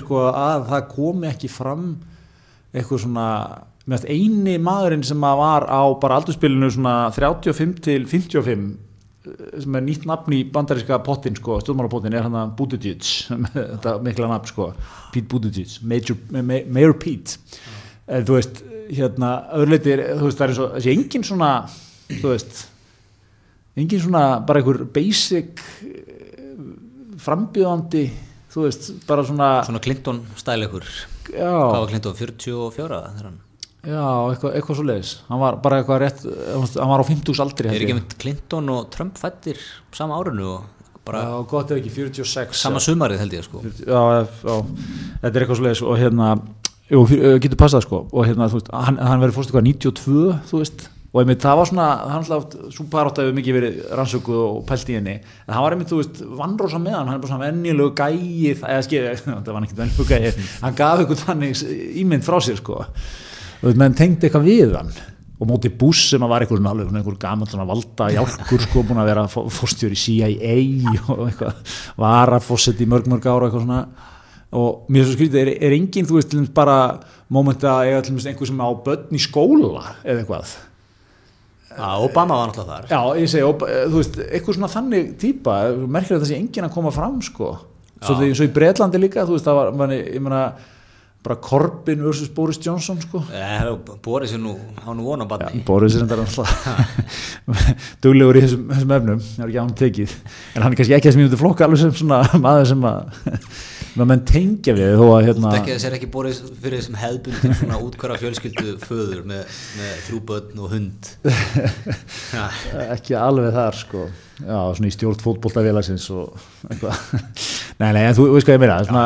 eitthvað svona mest eini maðurinn sem var á bara aldurspilinu svona 35 til 55 eh, sem er nýtt nafn í bandaríska pottin sko, stjórnmálapottin er hann að Buttigieg þetta mikla nafn sko Pete Buttigieg, Major, Ma- Mayor Pete. En þú veist hérna öðruleiti, er- þú veist það er eins og þessi engin svona, þú veist engin svona bara einhver basic eh, frambjöðandi þú veist, bara svona, Svona Clinton stæleikur Hvað var Clinton, 44 þegar hann? Já eitthvað, eitthvað svo leiðis hann var bara eitthvað rétt, hann var á 50 aldri Er ekki mynd Clinton og Trump fættir sama árinu og bara já, gott ef ekki 46 sama sumarið held ég sko. Já, já, þetta er eitthvað svo leiðis og hérna, jú, getur passað sko. Og hérna, þú veist, hann, hann verður fórst eitthvað 92, þú veist og einmitt það var svona, hann alltaf svo barátt hefur mikið verið rannsökuð og pælt í henni. En hann var einmitt, þú veist, vannrósa með hann. Hann er bara svona venjulegu gæi eða skil, það var ekki venjulegu gæi. Hann gaf eitthvað þannig ímynd frá sér sko, menn tengdi eitthvað við hann. Og móti Bush sem að var svona alveg einhver gaman svona valda hjálkur sko, búin að vera fórstjóri CIA og eitthvað, var að fórsett í mörg mörg ára eitthvað svona. Og mér er svo skrítið, er, er enginn, þú veist, bara móment að eiga einhver sem á börn í skóla eða eitthvað Já, Obama var náttúrulega þar. Já, ég segi, og, þú veist, eitthvað svona þannig típa, merkir að það sé enginn að koma fram sko, svo, því, svo í Breitlandi líka þú veist, það var, manni, ég meina bara Corbyn vs. Boris Johnson sko. Ja, Boris er nú, hann vona ja, Boris er enda duglegur í þessum, þessum efnum það er ekki án tekið, en hann er kannski ekki að smíða flokka alveg sem svona maður sem að menn tengja við þó að hérna Þetta er ekki Boris fyrir þessum hefðbundin svona útkværa fjölskyldu föður með, með þrjúbötn og hund. Ekki alveg þar sko. Já, svona í stjórn fótbolltafélagsins og eitthvað. Nei, nei, en þú veist hvað ég meira svona,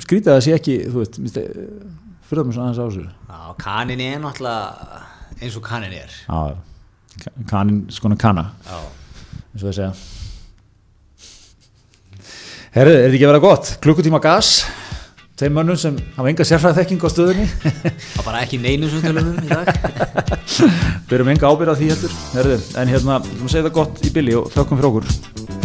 skrítið að það sé ekki þú veist, fyrir það mér svona aðeins á þessu. Já, kanin er náttúrulega eins og kanin er. Já, kanin, skona kana Já. eins og það segja Herru, er þetta ekki að vera gott? Klukkutíma gas. Þeim mönnum sem hafa enga sérfræð þekking á stöðunni. Það bara ekki neinu sem tölunum í dag. Byrjum enga ábyrð á því heldur. Herru, en hérna, þú segir það gott í billi og þökkum fyrir okkur